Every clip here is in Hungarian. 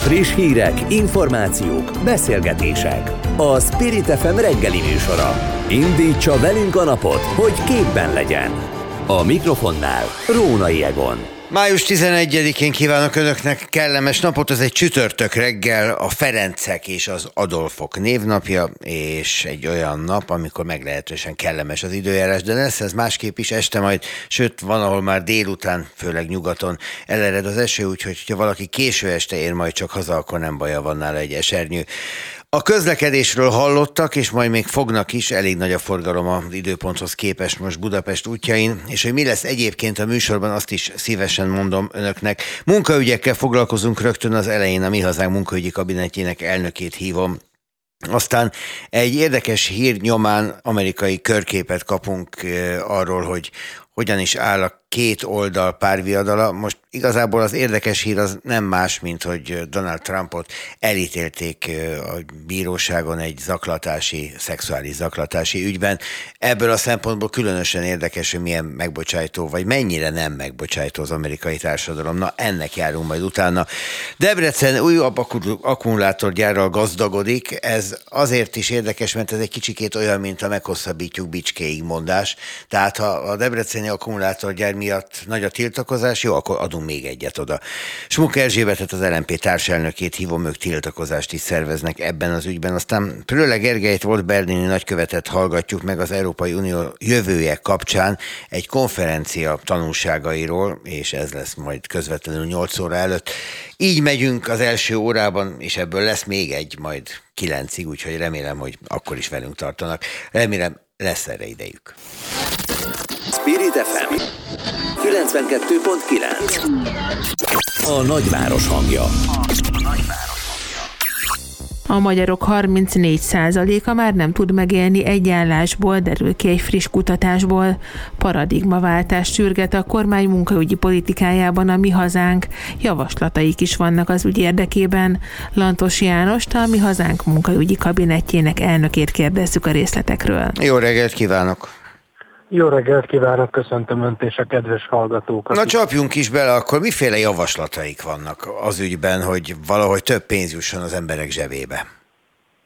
Friss hírek, információk, beszélgetések. A Spirit FM reggeli műsora. Indítsa velünk a napot, hogy képben legyen. A mikrofonnál Rónai Egon. Május 11-én kívánok Önöknek kellemes napot, ez egy csütörtök reggel, a Ferencek és az Adolfok névnapja, és egy olyan nap, amikor meglehetősen kellemes az időjárás, de lesz ez másképp is este majd, sőt van, ahol már délután, főleg nyugaton elered az eső, úgyhogy ha valaki késő este ér majd csak haza, akkor nem baja van nála egy esernyő. A közlekedésről hallottak, és majd még fognak is, elég nagy a forgalom az időponthoz képest most Budapest útjain, és hogy mi lesz egyébként a műsorban, azt is szívesen mondom önöknek. Munkaügyekkel foglalkozunk rögtön az elején, a Mi Hazánk munkaügyi kabinetjének elnökét hívom, aztán egy érdekes hír nyomán amerikai körképet kapunk eh, arról, hogy hogyan is áll a két oldal párviadala. Most igazából az érdekes hír az nem más, mint hogy Donald Trumpot elítélték a bíróságon egy zaklatási, szexuális zaklatási ügyben. Ebből a szempontból különösen érdekes, hogy milyen megbocsájtó, vagy mennyire nem megbocsájtó az amerikai társadalom. Na, ennek járunk majd utána. Debrecen újabb akkumulátorgyárral gazdagodik. Ez azért is érdekes, mert ez egy kicsikét olyan, mint a meghosszabbítjuk bicskéig mondás. Tehát ha a Debreceni akkumulátorgyár miatt nagy a tiltakozás, jó, akkor adunk még egyet oda. Smuk Erzsébetet, az LNP társelnökét hívom, ők tiltakozást is szerveznek ebben az ügyben. Aztán Pröle Gergelyt volt Berlini nagykövetet hallgatjuk meg az Európai Unió jövője kapcsán egy konferencia tanulságairól, és ez lesz majd közvetlenül 8 óra előtt. Így megyünk az első órában, és ebből lesz még egy, majd kilencig, úgyhogy remélem, hogy akkor is velünk tartanak. Remélem lesz erre idejük. Spirit FM 92.9 A nagyváros hangja. A magyarok 34%-a már nem tud megélni egy állásból, derül ki egy friss kutatásból. Paradigmaváltást sürget a kormány munkaügyi politikájában a Mi Hazánk. Javaslataik is vannak az ügy érdekében. Lantos Jánost, a Mi Hazánk munkaügyi kabinetjének elnökét kérdezzük a részletekről. Jó reggelt kívánok! Jó reggelt kívánok, köszöntöm Önt és a kedves hallgatókat. Na csapjunk is bele, akkor miféle javaslataik vannak az ügyben, hogy valahogy több pénz jusson az emberek zsebébe?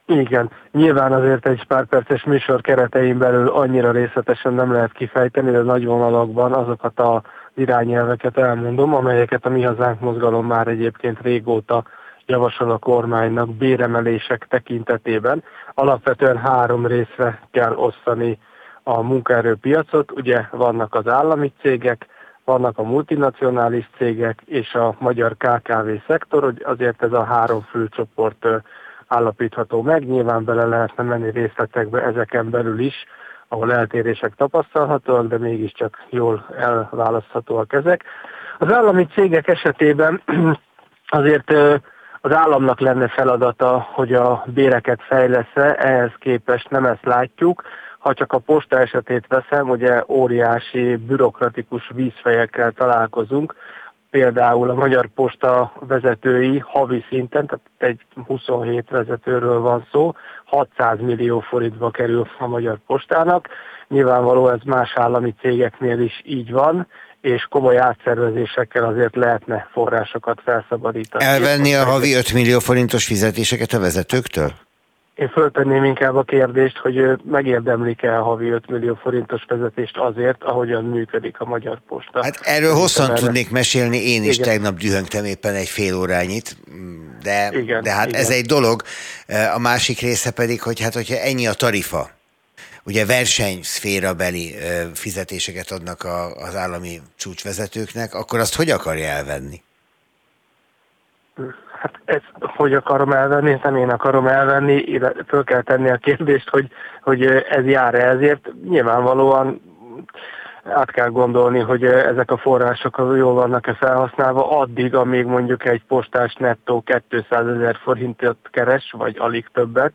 Igen, nyilván azért egy pár perces műsor keretein belül annyira részletesen nem lehet kifejteni, de nagy vonalakban azokat az irányelveket elmondom, amelyeket a Mi Hazánk mozgalom már egyébként régóta javasol a kormánynak béremelések tekintetében. Alapvetően három részre kell osztani a munkaerőpiacot. Ugye vannak az állami cégek, vannak a multinacionális cégek és a magyar KKV szektor, hogy azért ez a három fő csoport állapítható meg. Nyilván bele lehetne menni részletekbe ezeken belül is, ahol eltérések tapasztalhatóak, de mégiscsak jól elválaszthatóak ezek. Az állami cégek esetében azért az államnak lenne feladata, hogy a béreket fejlesz-e, ehhez képest nem ezt látjuk, ha csak a posta esetét veszem, ugye óriási bürokratikus vízfejekkel találkozunk, például a Magyar Posta vezetői havi szinten, tehát egy 27 vezetőről van szó, 600 millió forintba kerül a Magyar Postának. Nyilvánvaló ez más állami cégeknél is így van, és komoly átszervezésekkel azért lehetne forrásokat felszabadítani. Elvenni a havi 5 millió forintos fizetéseket a vezetőktől? Én föltenném inkább a kérdést, hogy megérdemlik-e a havi 5 millió forintos vezetést azért, ahogyan működik a Magyar Posta. Hát erről hosszan erre... tudnék mesélni, én is igen. tegnap dühöngtem éppen egy fél órányit, de, igen, de hát igen. ez egy dolog. A másik része pedig, hogy hát hogyha ennyi a tarifa, ugye versenyszféra beli fizetéseket adnak az állami csúcsvezetőknek, akkor azt hogy akarja elvenni? Hát ezt hogy akarom elvenni, nem én akarom elvenni, föl kell tenni a kérdést, hogy, hogy ez jár-e ezért. Nyilvánvalóan át kell gondolni, hogy ezek a források jól vannak-e felhasználva addig, amíg mondjuk egy postás nettó 200 ezer forintot keres, vagy alig többet,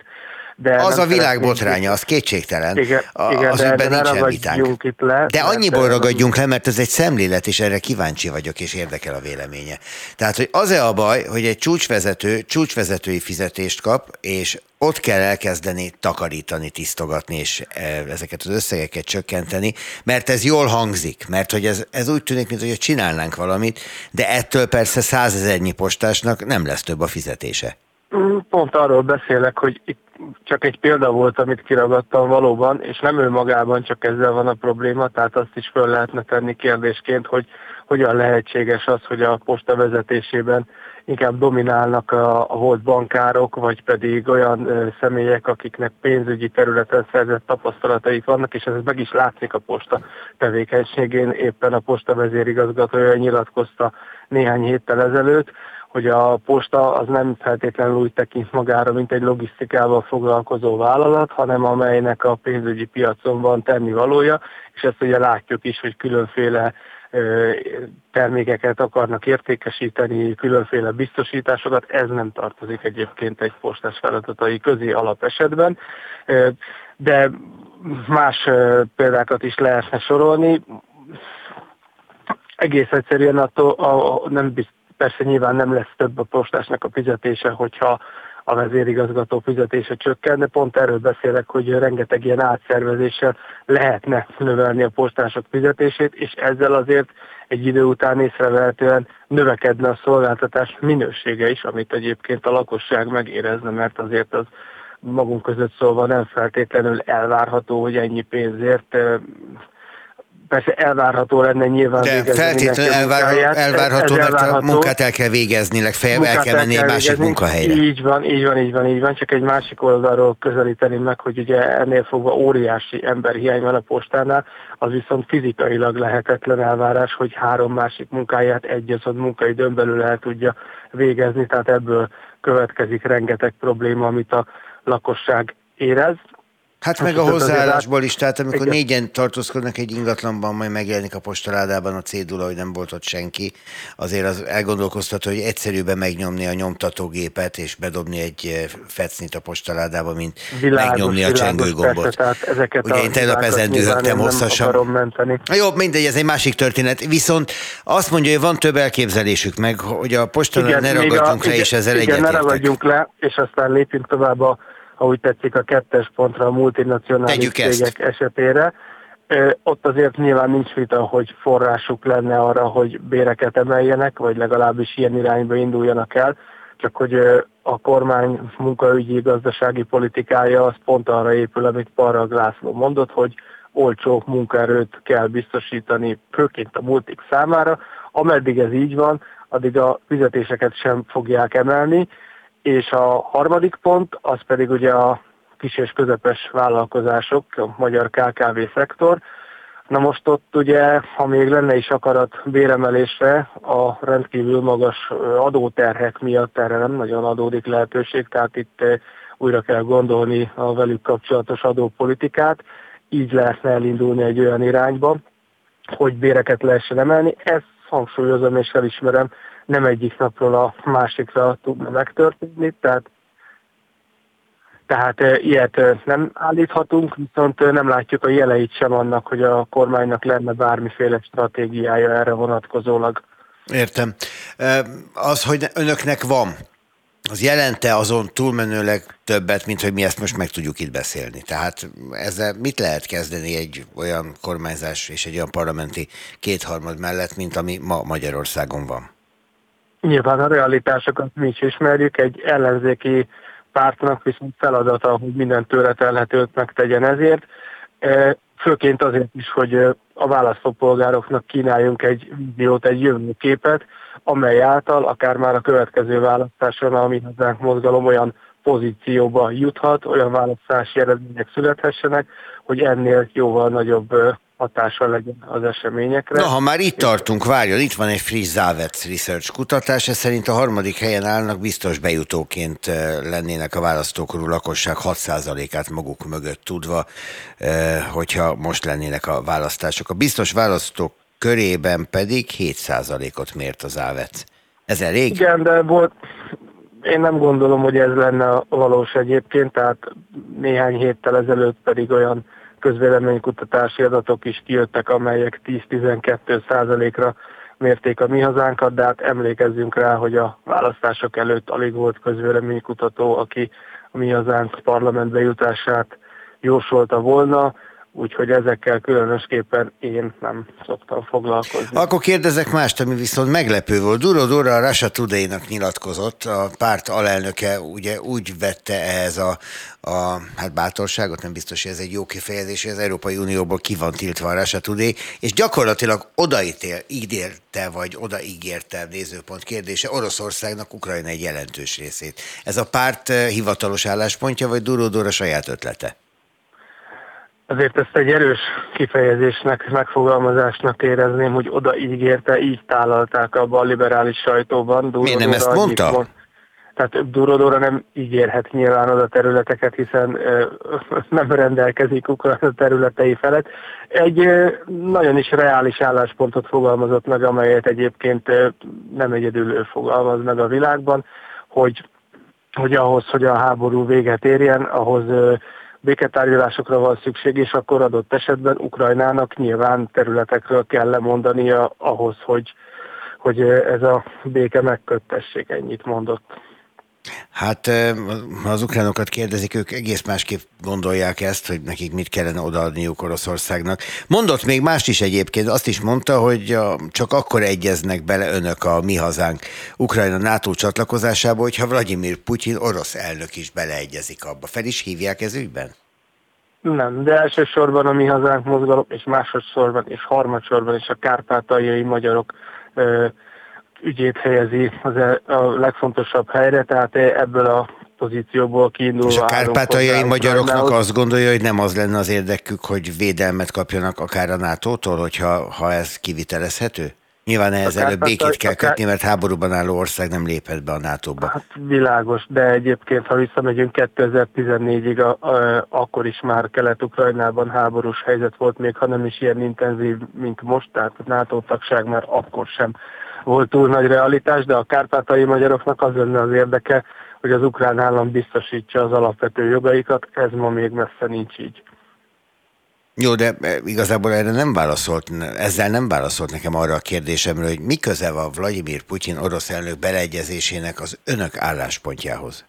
De az a világ botránya, az kétségtelen. Igen, a, igen az de, de nincsen vitánk. Itt le, de annyiból mert, ragadjunk le, mert ez egy szemlélet, és erre kíváncsi vagyok, és érdekel a véleménye. Tehát, hogy az-e a baj, hogy egy csúcsvezető csúcsvezetői fizetést kap, és ott kell elkezdeni takarítani, tisztogatni, és ezeket az összegeket csökkenteni, mert ez jól hangzik, mert hogy ez, ez úgy tűnik, mintha csinálnánk valamit, de ettől persze százezernyi postásnak nem lesz több a fizetése. Pont arról beszélek, hogy itt csak egy példa volt, amit kiragadtam valóban, és nem ő magában csak ezzel van a probléma, tehát azt is föl lehetne tenni kérdésként, hogy hogyan lehetséges az, hogy a posta vezetésében inkább dominálnak a, a volt bankárok, vagy pedig olyan személyek, akiknek pénzügyi területen szerzett tapasztalataik vannak, és ez meg is látszik a posta tevékenységén. Éppen a posta vezérigazgatója nyilatkozta néhány héttel ezelőtt, hogy a posta az nem feltétlenül úgy tekint magára, mint egy logisztikával foglalkozó vállalat, hanem amelynek a pénzügyi piacon van tennivalója, és ezt ugye látjuk is, hogy különféle termékeket akarnak értékesíteni, különféle biztosításokat, ez nem tartozik egyébként egy postás feladatai közé alapesetben, de más példákat is lehetne sorolni. Egész egyszerűen attól a, nem bizt, persze nyilván nem lesz több a postásnak a fizetése, hogyha a vezérigazgató fizetése csökken, de pont erről beszélek, hogy rengeteg ilyen átszervezéssel lehetne növelni a postások fizetését, és ezzel azért egy idő után észrevehetően növekedne a szolgáltatás minősége is, amit egyébként a lakosság megérezne, mert azért az magunk között szólva nem feltétlenül elvárható, hogy ennyi pénzért persze elvárható lenne nyilván De feltétlenül elvár, elvárható, ez, ez mert elvárható. a munkát el kell végezni, legfeljebb el kell menni egy másik munkahelyre. Így van, így van, így van, így van, csak egy másik oldalról közelíteni meg, hogy ugye ennél fogva óriási emberhiány van a postánál, az viszont fizikailag lehetetlen elvárás, hogy három másik munkáját egy az munkaidőn belül el tudja végezni, tehát ebből következik rengeteg probléma, amit a lakosság érez, Hát meg a hozzáállásból is, tehát amikor Igen. négyen tartózkodnak egy ingatlanban, majd megjelenik a postaládában a cédula, hogy nem volt ott senki, azért az elgondolkoztató, hogy egyszerűbben megnyomni a nyomtatógépet és bedobni egy eh, fecnit a postaládába, mint világos, megnyomni a csengőgombot. Ugye én tegnap ezen dühögtem hosszasan. Jó, mindegy, ez egy másik történet. Viszont azt mondja, hogy van több elképzelésük meg, hogy a postalán ne ragadjunk le, és ezzel egyetértek. Igen, ne ragadjunk le, és aztán lépjünk tovább a ha úgy tetszik, a kettes pontra a multinacionális cégek esetére. Ott azért nyilván nincs vita, hogy forrásuk lenne arra, hogy béreket emeljenek, vagy legalábbis ilyen irányba induljanak el, csak hogy a kormány munkaügyi gazdasági politikája az pont arra épül, amit Parag László mondott, hogy olcsó munkaerőt kell biztosítani, főként a multik számára. Ameddig ez így van, addig a fizetéseket sem fogják emelni, és a harmadik pont, az pedig ugye a kis és közepes vállalkozások, a magyar KKV szektor. Na most ott ugye, ha még lenne is akarat béremelésre, a rendkívül magas adóterhek miatt erre nem nagyon adódik lehetőség, tehát itt újra kell gondolni a velük kapcsolatos adópolitikát, így lehetne elindulni egy olyan irányba, hogy béreket lehessen emelni. Ezt hangsúlyozom és elismerem, nem egyik napról a másikra tudna megtörténni, tehát tehát ilyet nem állíthatunk, viszont nem látjuk a jeleit sem annak, hogy a kormánynak lenne bármiféle stratégiája erre vonatkozólag. Értem. Az, hogy önöknek van, az jelente azon túlmenőleg többet, mint hogy mi ezt most meg tudjuk itt beszélni. Tehát ezzel mit lehet kezdeni egy olyan kormányzás és egy olyan parlamenti kétharmad mellett, mint ami ma Magyarországon van? Nyilván a realitásokat mi is ismerjük, egy ellenzéki pártnak viszont feladata, hogy minden tőle telhetőt megtegyen ezért. E, főként azért is, hogy a választópolgároknak kínáljunk egy víziót, egy jövőképet, amely által akár már a következő választáson a hazánk mozgalom olyan pozícióba juthat, olyan választási eredmények születhessenek, hogy ennél jóval nagyobb hatása legyen az eseményekre. Na, ha már itt tartunk, várjon, itt van egy Friss Závec Research kutatás, ez szerint a harmadik helyen állnak, biztos bejutóként eh, lennének a választókorú lakosság 6%-át maguk mögött tudva, eh, hogyha most lennének a választások. A biztos választók körében pedig 7%-ot mért az Závec. Ez elég? Igen, de volt, én nem gondolom, hogy ez lenne a valós egyébként, tehát néhány héttel ezelőtt pedig olyan közvéleménykutatási adatok is kijöttek, amelyek 10-12 százalékra mérték a mi hazánkat, de hát emlékezzünk rá, hogy a választások előtt alig volt közvéleménykutató, aki a mi hazánk parlamentbe jutását jósolta volna úgyhogy ezekkel különösképpen én nem szoktam foglalkozni. Akkor kérdezek mást, ami viszont meglepő volt. Duro Dura a Russia Today-nak nyilatkozott, a párt alelnöke ugye úgy vette ehhez a, a hát bátorságot, nem biztos, hogy ez egy jó kifejezés, hogy az Európai Unióból ki van tiltva a Russia Today, és gyakorlatilag odaítél, ígérte, vagy odaígérte nézőpont kérdése Oroszországnak Ukrajna egy jelentős részét. Ez a párt eh, hivatalos álláspontja, vagy Duro Dura saját ötlete? Azért ezt egy erős kifejezésnek, megfogalmazásnak érezném, hogy oda ígérte, így tálalták abba a liberális sajtóban. Durodóra Miért nem ezt mondta? Mond, tehát Durodóra nem ígérhet nyilván oda területeket, hiszen ö, nem rendelkezik Ukrajna területei felett. Egy ö, nagyon is reális álláspontot fogalmazott meg, amelyet egyébként ö, nem egyedül ő fogalmaz meg a világban, hogy, hogy ahhoz, hogy a háború véget érjen, ahhoz béketárgyalásokra van szükség, és akkor adott esetben Ukrajnának nyilván területekről kell lemondania ahhoz, hogy, hogy ez a béke megköttessék, ennyit mondott. Hát ha az ukránokat kérdezik, ők egész másképp gondolják ezt, hogy nekik mit kellene odaadniuk Oroszországnak. Mondott még más is egyébként, azt is mondta, hogy csak akkor egyeznek bele önök a mi hazánk Ukrajna NATO csatlakozásába, hogyha Vladimir Putyin orosz elnök is beleegyezik abba. Fel is hívják ez ügyben? Nem, de elsősorban a mi hazánk mozgalom, és másodszorban, és harmadsorban is a kárpátaljai magyarok ügyét helyezi az e, a legfontosabb helyre, tehát ebből a pozícióból kiindulva. És a kárpátaljai magyaroknak azt gondolja, hogy nem az lenne az érdekük, hogy védelmet kapjanak akár a NATO-tól, hogyha ha ez kivitelezhető? Nyilván ehhez előbb békét kell kötni, mert háborúban álló ország nem léphet be a NATO-ba. Hát világos, de egyébként, ha visszamegyünk 2014-ig, a, a, akkor is már Kelet-Ukrajnában háborús helyzet volt, még ha nem is ilyen intenzív, mint most, tehát a NATO tagság már akkor sem volt túl nagy realitás, de a kárpátai magyaroknak az lenne az érdeke, hogy az ukrán állam biztosítsa az alapvető jogaikat, ez ma még messze nincs így. Jó, de e, igazából erre nem válaszolt, ezzel nem válaszolt nekem arra a kérdésemre, hogy mi köze van Vladimir Putyin orosz elnök beleegyezésének az önök álláspontjához?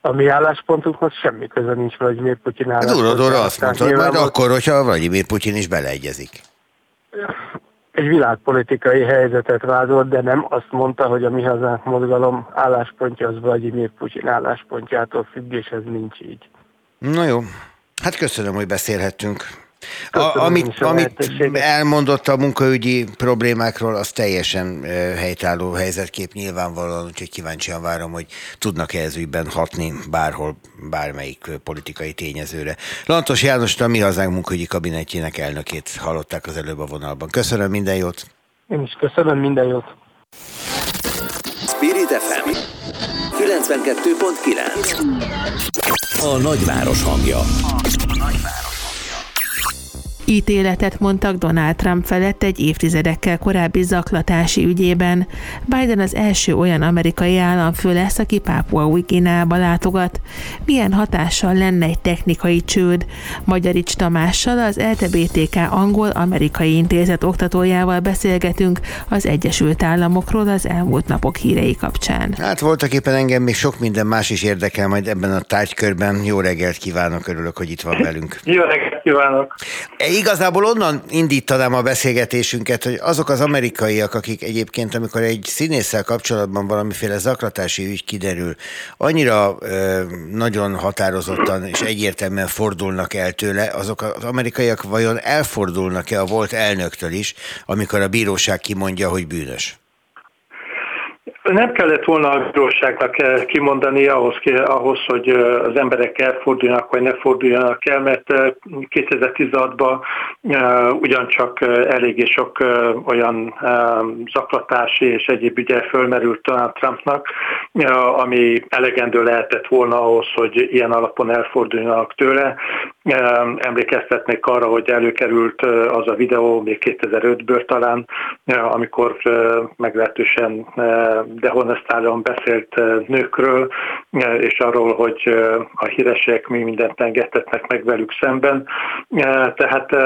A mi álláspontunkhoz semmi köze nincs Vladimir Putyin hát álláspontjához. Duro azt mondta, hogy majd akkor, hogyha Vladimir Putyin is beleegyezik egy világpolitikai helyzetet vázolt, de nem azt mondta, hogy a mi hazánk mozgalom álláspontja az Vladimir Putyin álláspontjától függ, és ez nincs így. Na jó, hát köszönöm, hogy beszélhettünk. A, amit, amit elmondott a munkaügyi problémákról, az teljesen helytálló helyzetkép nyilvánvalóan, úgyhogy kíváncsian várom, hogy tudnak-e ez ügyben hatni bárhol, bármelyik politikai tényezőre. Lantos János, a Mi Hazánk munkaügyi kabinetjének elnökét hallották az előbb a vonalban. Köszönöm, minden jót! Én is köszönöm, minden jót! Spirit FM 92.9 A nagyváros hangja. A nagyváros. Ítéletet mondtak Donald Trump felett egy évtizedekkel korábbi zaklatási ügyében. Biden az első olyan amerikai államfő lesz, aki Pápua új Guineába látogat. Milyen hatással lenne egy technikai csőd? Magyarics Tamással, az LTBTK angol-amerikai intézet oktatójával beszélgetünk az Egyesült Államokról az elmúlt napok hírei kapcsán. Hát voltak éppen engem még sok minden más is érdekel majd ebben a tárgykörben. Jó reggelt kívánok, örülök, hogy itt van velünk. Jó reggelt kívánok! igazából onnan indítanám a beszélgetésünket, hogy azok az amerikaiak, akik egyébként, amikor egy színésszel kapcsolatban valamiféle zaklatási ügy kiderül, annyira ö, nagyon határozottan és egyértelműen fordulnak el tőle, azok az amerikaiak vajon elfordulnak-e a volt elnöktől is, amikor a bíróság kimondja, hogy bűnös? Nem kellett volna a bíróságnak eh, kimondani ahhoz, ahhoz, hogy eh, az emberek elforduljanak, vagy ne forduljanak el, mert 2016-ban eh, ugyancsak eléggé sok olyan zaklatási és egyéb ügye fölmerült Donald Trumpnak, ami elegendő lehetett volna ahhoz, hogy ilyen alapon elforduljanak tőle. Emlékeztetnék arra, hogy előkerült az a videó még 2005-ből talán, amikor meglehetősen dehonestálóan beszélt nőkről, és arról, hogy a híresek mi mindent engedtetnek meg velük szemben. Tehát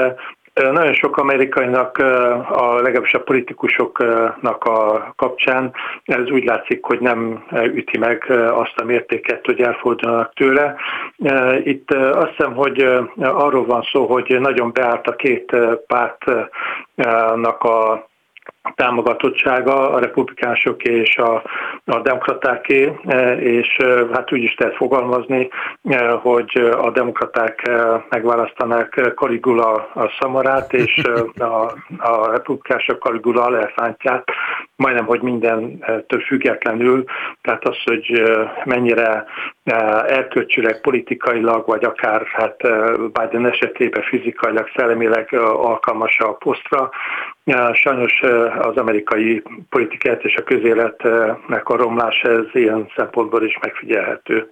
nagyon sok amerikainak, a, legalábbis a politikusoknak a kapcsán ez úgy látszik, hogy nem üti meg azt a mértéket, hogy elfordulnak tőle. Itt azt hiszem, hogy arról van szó, hogy nagyon beállt a két pártnak a támogatottsága a republikánusok és a, a demokratáké, e, és e, hát úgy is lehet fogalmazni, e, hogy a demokraták megválasztanák Caligula a szamarát, és a, a republikánusok Caligula a elefántját, majdnem, hogy minden több függetlenül, tehát az, hogy mennyire erkölcsileg, politikailag, vagy akár hát Biden esetében fizikailag, szellemileg alkalmas a posztra, Sajnos az amerikai politikát és a közéletnek a romlás ez ilyen szempontból is megfigyelhető.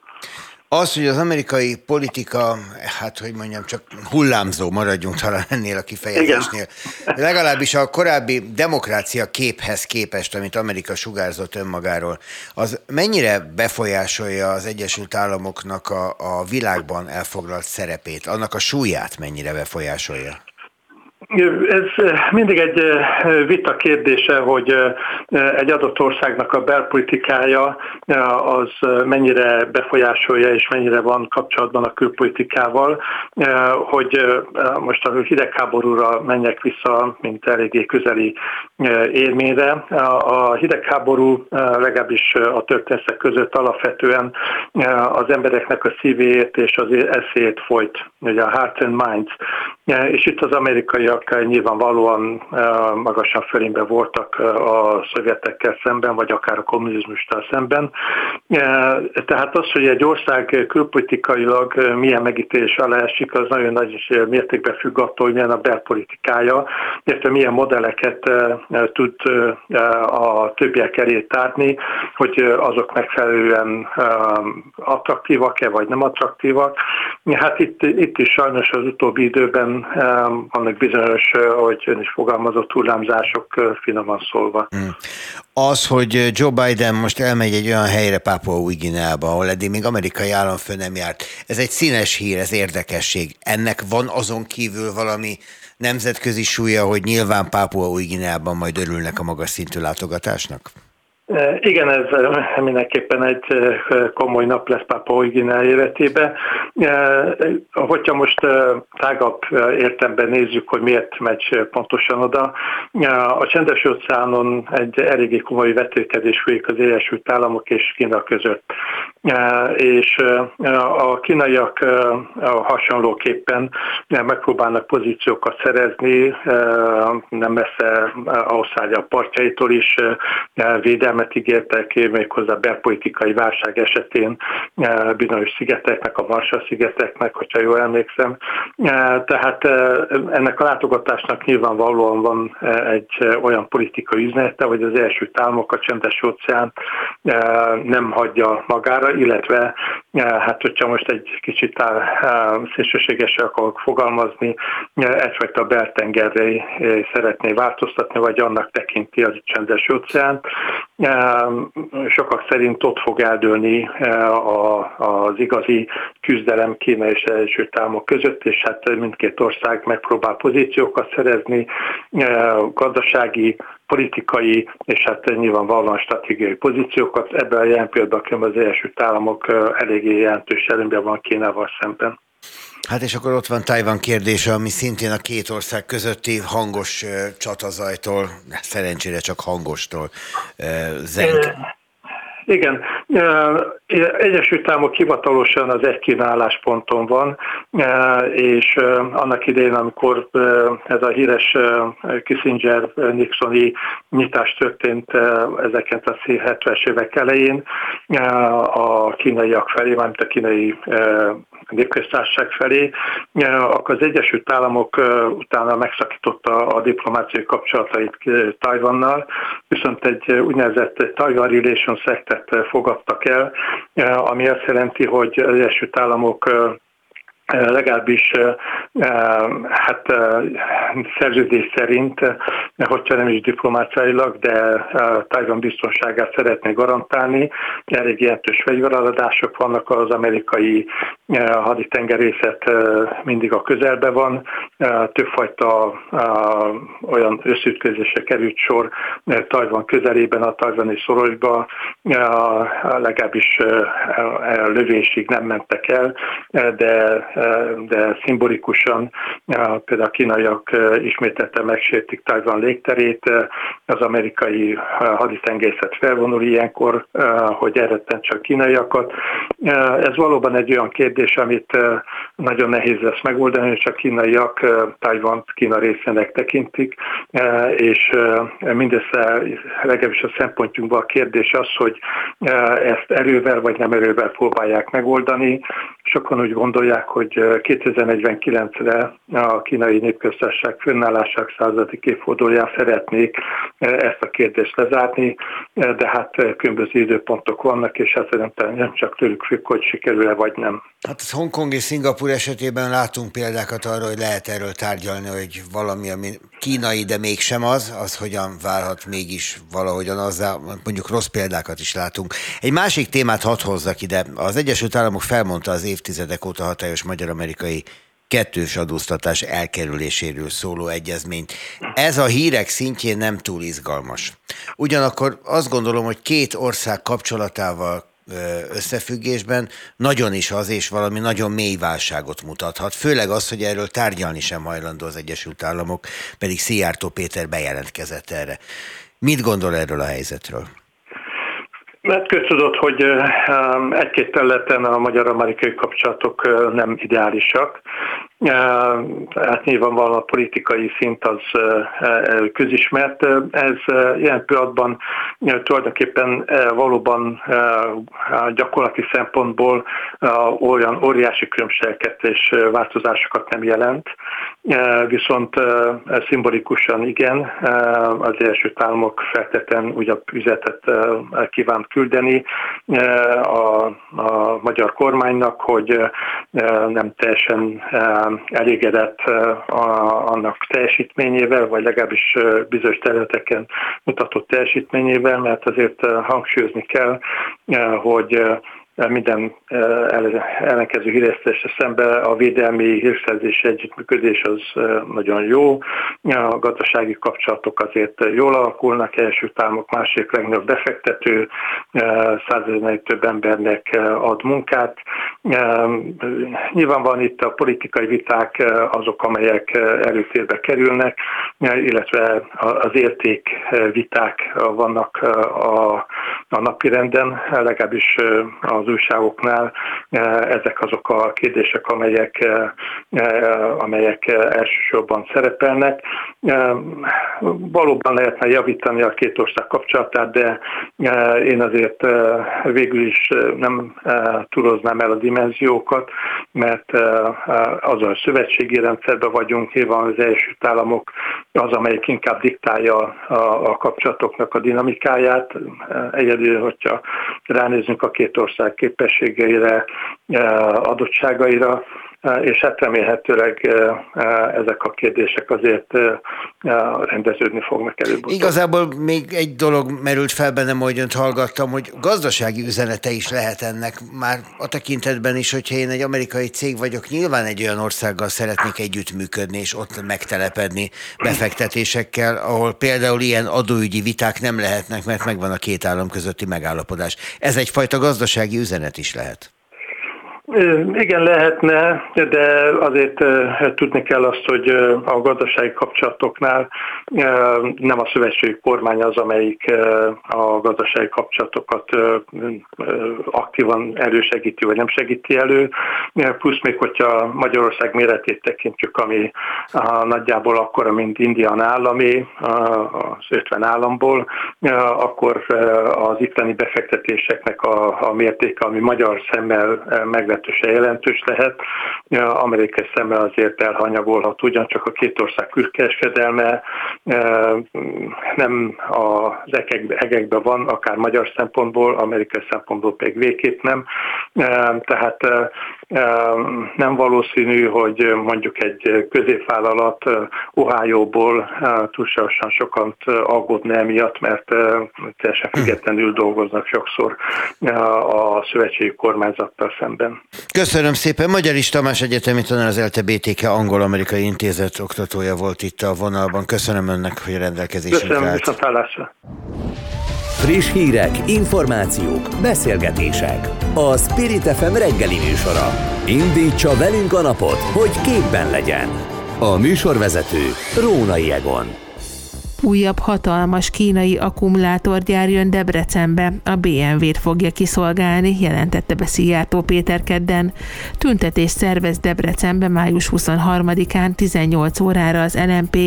Az, hogy az amerikai politika, hát hogy mondjam, csak hullámzó maradjunk talán ennél a kifejezésnél. Igen. Legalábbis a korábbi demokrácia képhez képest, amit Amerika sugárzott önmagáról, az mennyire befolyásolja az Egyesült Államoknak a, a világban elfoglalt szerepét, annak a súlyát mennyire befolyásolja? Ez mindig egy vita kérdése, hogy egy adott országnak a belpolitikája az mennyire befolyásolja és mennyire van kapcsolatban a külpolitikával, hogy most a hidegháborúra menjek vissza, mint eléggé közeli élményre. A hidegháború legalábbis a történetek között alapvetően az embereknek a szívét és az eszét folyt, ugye a Heart and Minds. És itt az amerikaiak voltak, nyilvánvalóan magasan fölényben voltak a szovjetekkel szemben, vagy akár a kommunizmustal szemben. Tehát az, hogy egy ország külpolitikailag milyen megítélés alá esik, az nagyon nagy mértékben függ attól, hogy milyen a belpolitikája, illetve milyen modelleket tud a többiek elé tárni, hogy azok megfelelően attraktívak-e, vagy nem attraktívak. Hát itt, itt is sajnos az utóbbi időben vannak bizonyos bizonyos, ahogy ön is fogalmazott, hullámzások finoman szólva. Hmm. Az, hogy Joe Biden most elmegy egy olyan helyre Pápua új Gineába, ahol eddig még amerikai államfő nem járt, ez egy színes hír, ez érdekesség. Ennek van azon kívül valami nemzetközi súlya, hogy nyilván Pápua új Gineában majd örülnek a magas szintű látogatásnak? Igen, ez mindenképpen egy komoly nap lesz Pápa Új-Guinea életébe. Hogyha most tágabb értemben nézzük, hogy miért megy pontosan oda, a csendes óceánon egy eléggé komoly vetélkedés folyik az Egyesült Államok és Kína között. És a kínaiak hasonlóképpen megpróbálnak pozíciókat szerezni, nem messze Ausztrália partjaitól is védelmet védelmet ígértek, méghozzá belpolitikai válság esetén e, bizonyos szigeteknek, a Marshall-szigeteknek, hogyha jól emlékszem. E, tehát e, ennek a látogatásnak nyilvánvalóan van egy olyan politikai üzenete, hogy az első államok a csendes óceán nem hagyja magára, illetve hát hogyha most egy kicsit szélsőségesen akarok fogalmazni, egyfajta beltengerre szeretné változtatni, vagy annak tekinti az csendes óceán. Sokak szerint ott fog eldőlni az igazi küzdelem Kína és Egyesült Államok között, és hát mindkét ország megpróbál pozíciókat szerezni, gazdasági, politikai és hát nyilvánvalóan stratégiai pozíciókat. Ebben a jelen pillanatban az Egyesült Államok eléggé jelentős előnyben van Kínával szemben. Hát és akkor ott van Tajvan kérdése, ami szintén a két ország közötti hangos csatazajtól, szerencsére csak hangostól zeng. Igen, Egyesült Államok hivatalosan az egy kínálásponton van, és annak idején, amikor ez a híres Kissinger-Nixoni nyitás történt 1970-es évek elején, a kínaiak felé, mármint a kínai népköztársaság felé, akkor az Egyesült Államok utána megszakította a diplomáciai kapcsolatait Tajvannal, viszont egy úgynevezett Taiwan Relations Act-et fogadtak el, ami azt jelenti, hogy az Egyesült Államok legalábbis hát szerződés szerint, hogyha nem is diplomáciailag, de Tajvan biztonságát szeretné garantálni. Elég jelentős fegyveradások vannak, az amerikai haditengerészet mindig a közelben van, többfajta olyan összütközésre került sor Tajvan közelében, a tajvani szorosba, legalábbis lövésig nem mentek el, de de szimbolikusan például a kínaiak ismételten megsértik Tajvan légterét, az amerikai haditengészet felvonul ilyenkor, hogy eredten csak kínaiakat. Ez valóban egy olyan kérdés, amit nagyon nehéz lesz megoldani, hogy csak kínaiak Tajvan Kína részének tekintik, és mindössze legalábbis a szempontjunkban a kérdés az, hogy ezt erővel vagy nem erővel próbálják megoldani. Sokan úgy gondolják, hogy 2049-re a kínai népköztársaság fönnállásák századik évfordulóján szeretnék ezt a kérdést lezárni, de hát különböző időpontok vannak, és hát szerintem nem csak tőlük függ, hogy sikerül-e vagy nem. Hát Hongkong és Szingapur esetében látunk példákat arra, hogy lehet erről tárgyalni, hogy valami, ami kínai, de mégsem az, az hogyan válhat mégis valahogyan azzá, mondjuk rossz példákat is látunk. Egy másik témát hadd hozzak ide. Az Egyesült Államok felmondta az évtizedek óta hatályos magyar-amerikai kettős adóztatás elkerüléséről szóló egyezményt. Ez a hírek szintjén nem túl izgalmas. Ugyanakkor azt gondolom, hogy két ország kapcsolatával összefüggésben nagyon is az, és valami nagyon mély válságot mutathat. Főleg az, hogy erről tárgyalni sem hajlandó az Egyesült Államok, pedig Szijjártó Péter bejelentkezett erre. Mit gondol erről a helyzetről? Mert köztudott, hogy egy-két területen a magyar-amerikai kapcsolatok nem ideálisak. Hát nyilvánvalóan a politikai szint az közismert. Ez ilyen pillanatban tulajdonképpen valóban gyakorlati szempontból olyan óriási különbségeket és változásokat nem jelent, viszont szimbolikusan igen, az első Államok feltétlen ugyan üzetet kívánt küldeni a, a magyar kormánynak, hogy nem teljesen elégedett annak teljesítményével, vagy legalábbis bizonyos területeken mutatott teljesítményével, mert azért hangsúlyozni kell, hogy minden ellenkező híresztésre szemben a védelmi hírszerzési együttműködés az nagyon jó. A gazdasági kapcsolatok azért jól alakulnak, első támok, másik legnagyobb befektető, százezer több embernek ad munkát. Nyilván van itt a politikai viták azok, amelyek előtérbe kerülnek, illetve az értékviták vannak a, a napirenden, legalábbis az újságoknál ezek azok a kérdések, amelyek, amelyek elsősorban szerepelnek. Valóban lehetne javítani a két ország kapcsolatát, de én azért végül is nem turoznám el a dimenziókat, mert az a szövetségi rendszerben vagyunk, nyilván az első Államok az, amelyik inkább diktálja a kapcsolatoknak a dinamikáját. Egyedül, hogyha ránézünk a két ország képességeire, adottságaira, és hát remélhetőleg ezek a kérdések azért rendeződni fognak előbb. Igazából még egy dolog merült fel bennem, hogy önt hallgattam, hogy gazdasági üzenete is lehet ennek, már a tekintetben is, hogyha én egy amerikai cég vagyok, nyilván egy olyan országgal szeretnék együttműködni, és ott megtelepedni befektetésekkel, ahol például ilyen adóügyi viták nem lehetnek, mert megvan a két állam közötti megállapodás. Ez egyfajta gazdasági üzenet is lehet. Igen, lehetne, de azért tudni kell azt, hogy a gazdasági kapcsolatoknál nem a szövetségi kormány az, amelyik a gazdasági kapcsolatokat aktívan elősegíti, vagy nem segíti elő. Plusz még, hogyha Magyarország méretét tekintjük, ami nagyjából akkora, mint Indian állami, az 50 államból, akkor az itteni befektetéseknek a, mértéke, ami magyar szemmel meg meglehetősen jelentős lehet. Amerikai szemmel azért elhanyagolhat, ugyancsak a két ország külkereskedelme nem az egekben van, akár magyar szempontból, amerikai szempontból pedig végképp nem. Tehát Nem valószínű, hogy mondjuk egy középvállalat Ohio-ból túlságosan sokan aggódni emiatt, mert teljesen függetlenül dolgoznak sokszor a szövetségi kormányzattal szemben. Köszönöm szépen. Magyar is Tamás Egyetemi tanár, az LTBTK Angol-Amerikai Intézet oktatója volt itt a vonalban. Köszönöm önnek, hogy rendelkezésünkre Köszönöm, állt. viszontlátásra. Friss hírek, információk, beszélgetések. A Spirit FM reggeli műsora. Indítsa velünk a napot, hogy képben legyen. A műsorvezető Rónai Egon. Újabb hatalmas kínai akkumulátorgyár jön Debrecenbe, a BMW-t fogja kiszolgálni, jelentette be Szijjártó Péter kedden. Tüntetés szervez Debrecenbe május 23-án 18 órára az LMP,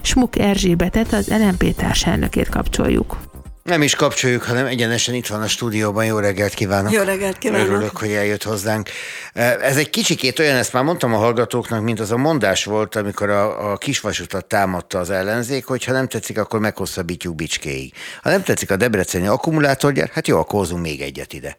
Smuk Erzsébetet az LMP társelnökét kapcsoljuk. Nem is kapcsoljuk, hanem egyenesen itt van a stúdióban. Jó reggelt kívánok! Jó reggelt kívánok! Örülök, hogy eljött hozzánk. Ez egy kicsikét olyan, ezt már mondtam a hallgatóknak, mint az a mondás volt, amikor a, a kisvasutat támadta az ellenzék, hogy ha nem tetszik, akkor meghosszabbítjuk Bicskéig. Ha nem tetszik a debreceni akkumulátorgyár, hát jó, akkor hozunk még egyet ide.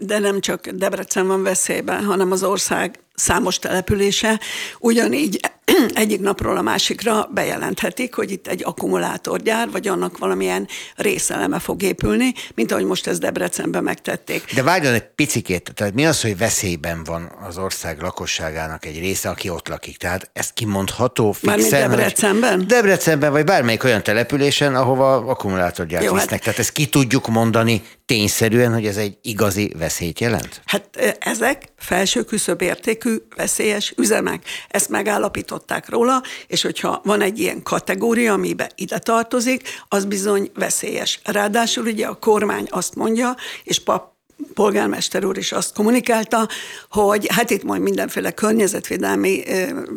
De nem csak Debrecen van veszélyben, hanem az ország számos települése. Ugyanígy egyik napról a másikra bejelenthetik, hogy itt egy akkumulátorgyár, vagy annak valamilyen részeleme fog épülni, mint ahogy most ezt Debrecenben megtették. De várjon egy picikét, tehát mi az, hogy veszélyben van az ország lakosságának egy része, aki ott lakik? Tehát ez kimondható fixen? Debrecenben? Debrecenben, vagy bármelyik olyan településen, ahova akkumulátorgyárt Jó, visznek. Hát... Tehát ezt ki tudjuk mondani tényszerűen, hogy ez egy igazi veszélyt jelent? Hát ezek felső küszöb veszélyes üzemek. Ezt megállapították róla, és hogyha van egy ilyen kategória, amibe ide tartozik, az bizony veszélyes. Ráadásul ugye a kormány azt mondja, és pap polgármester úr is azt kommunikálta, hogy hát itt majd mindenféle környezetvédelmi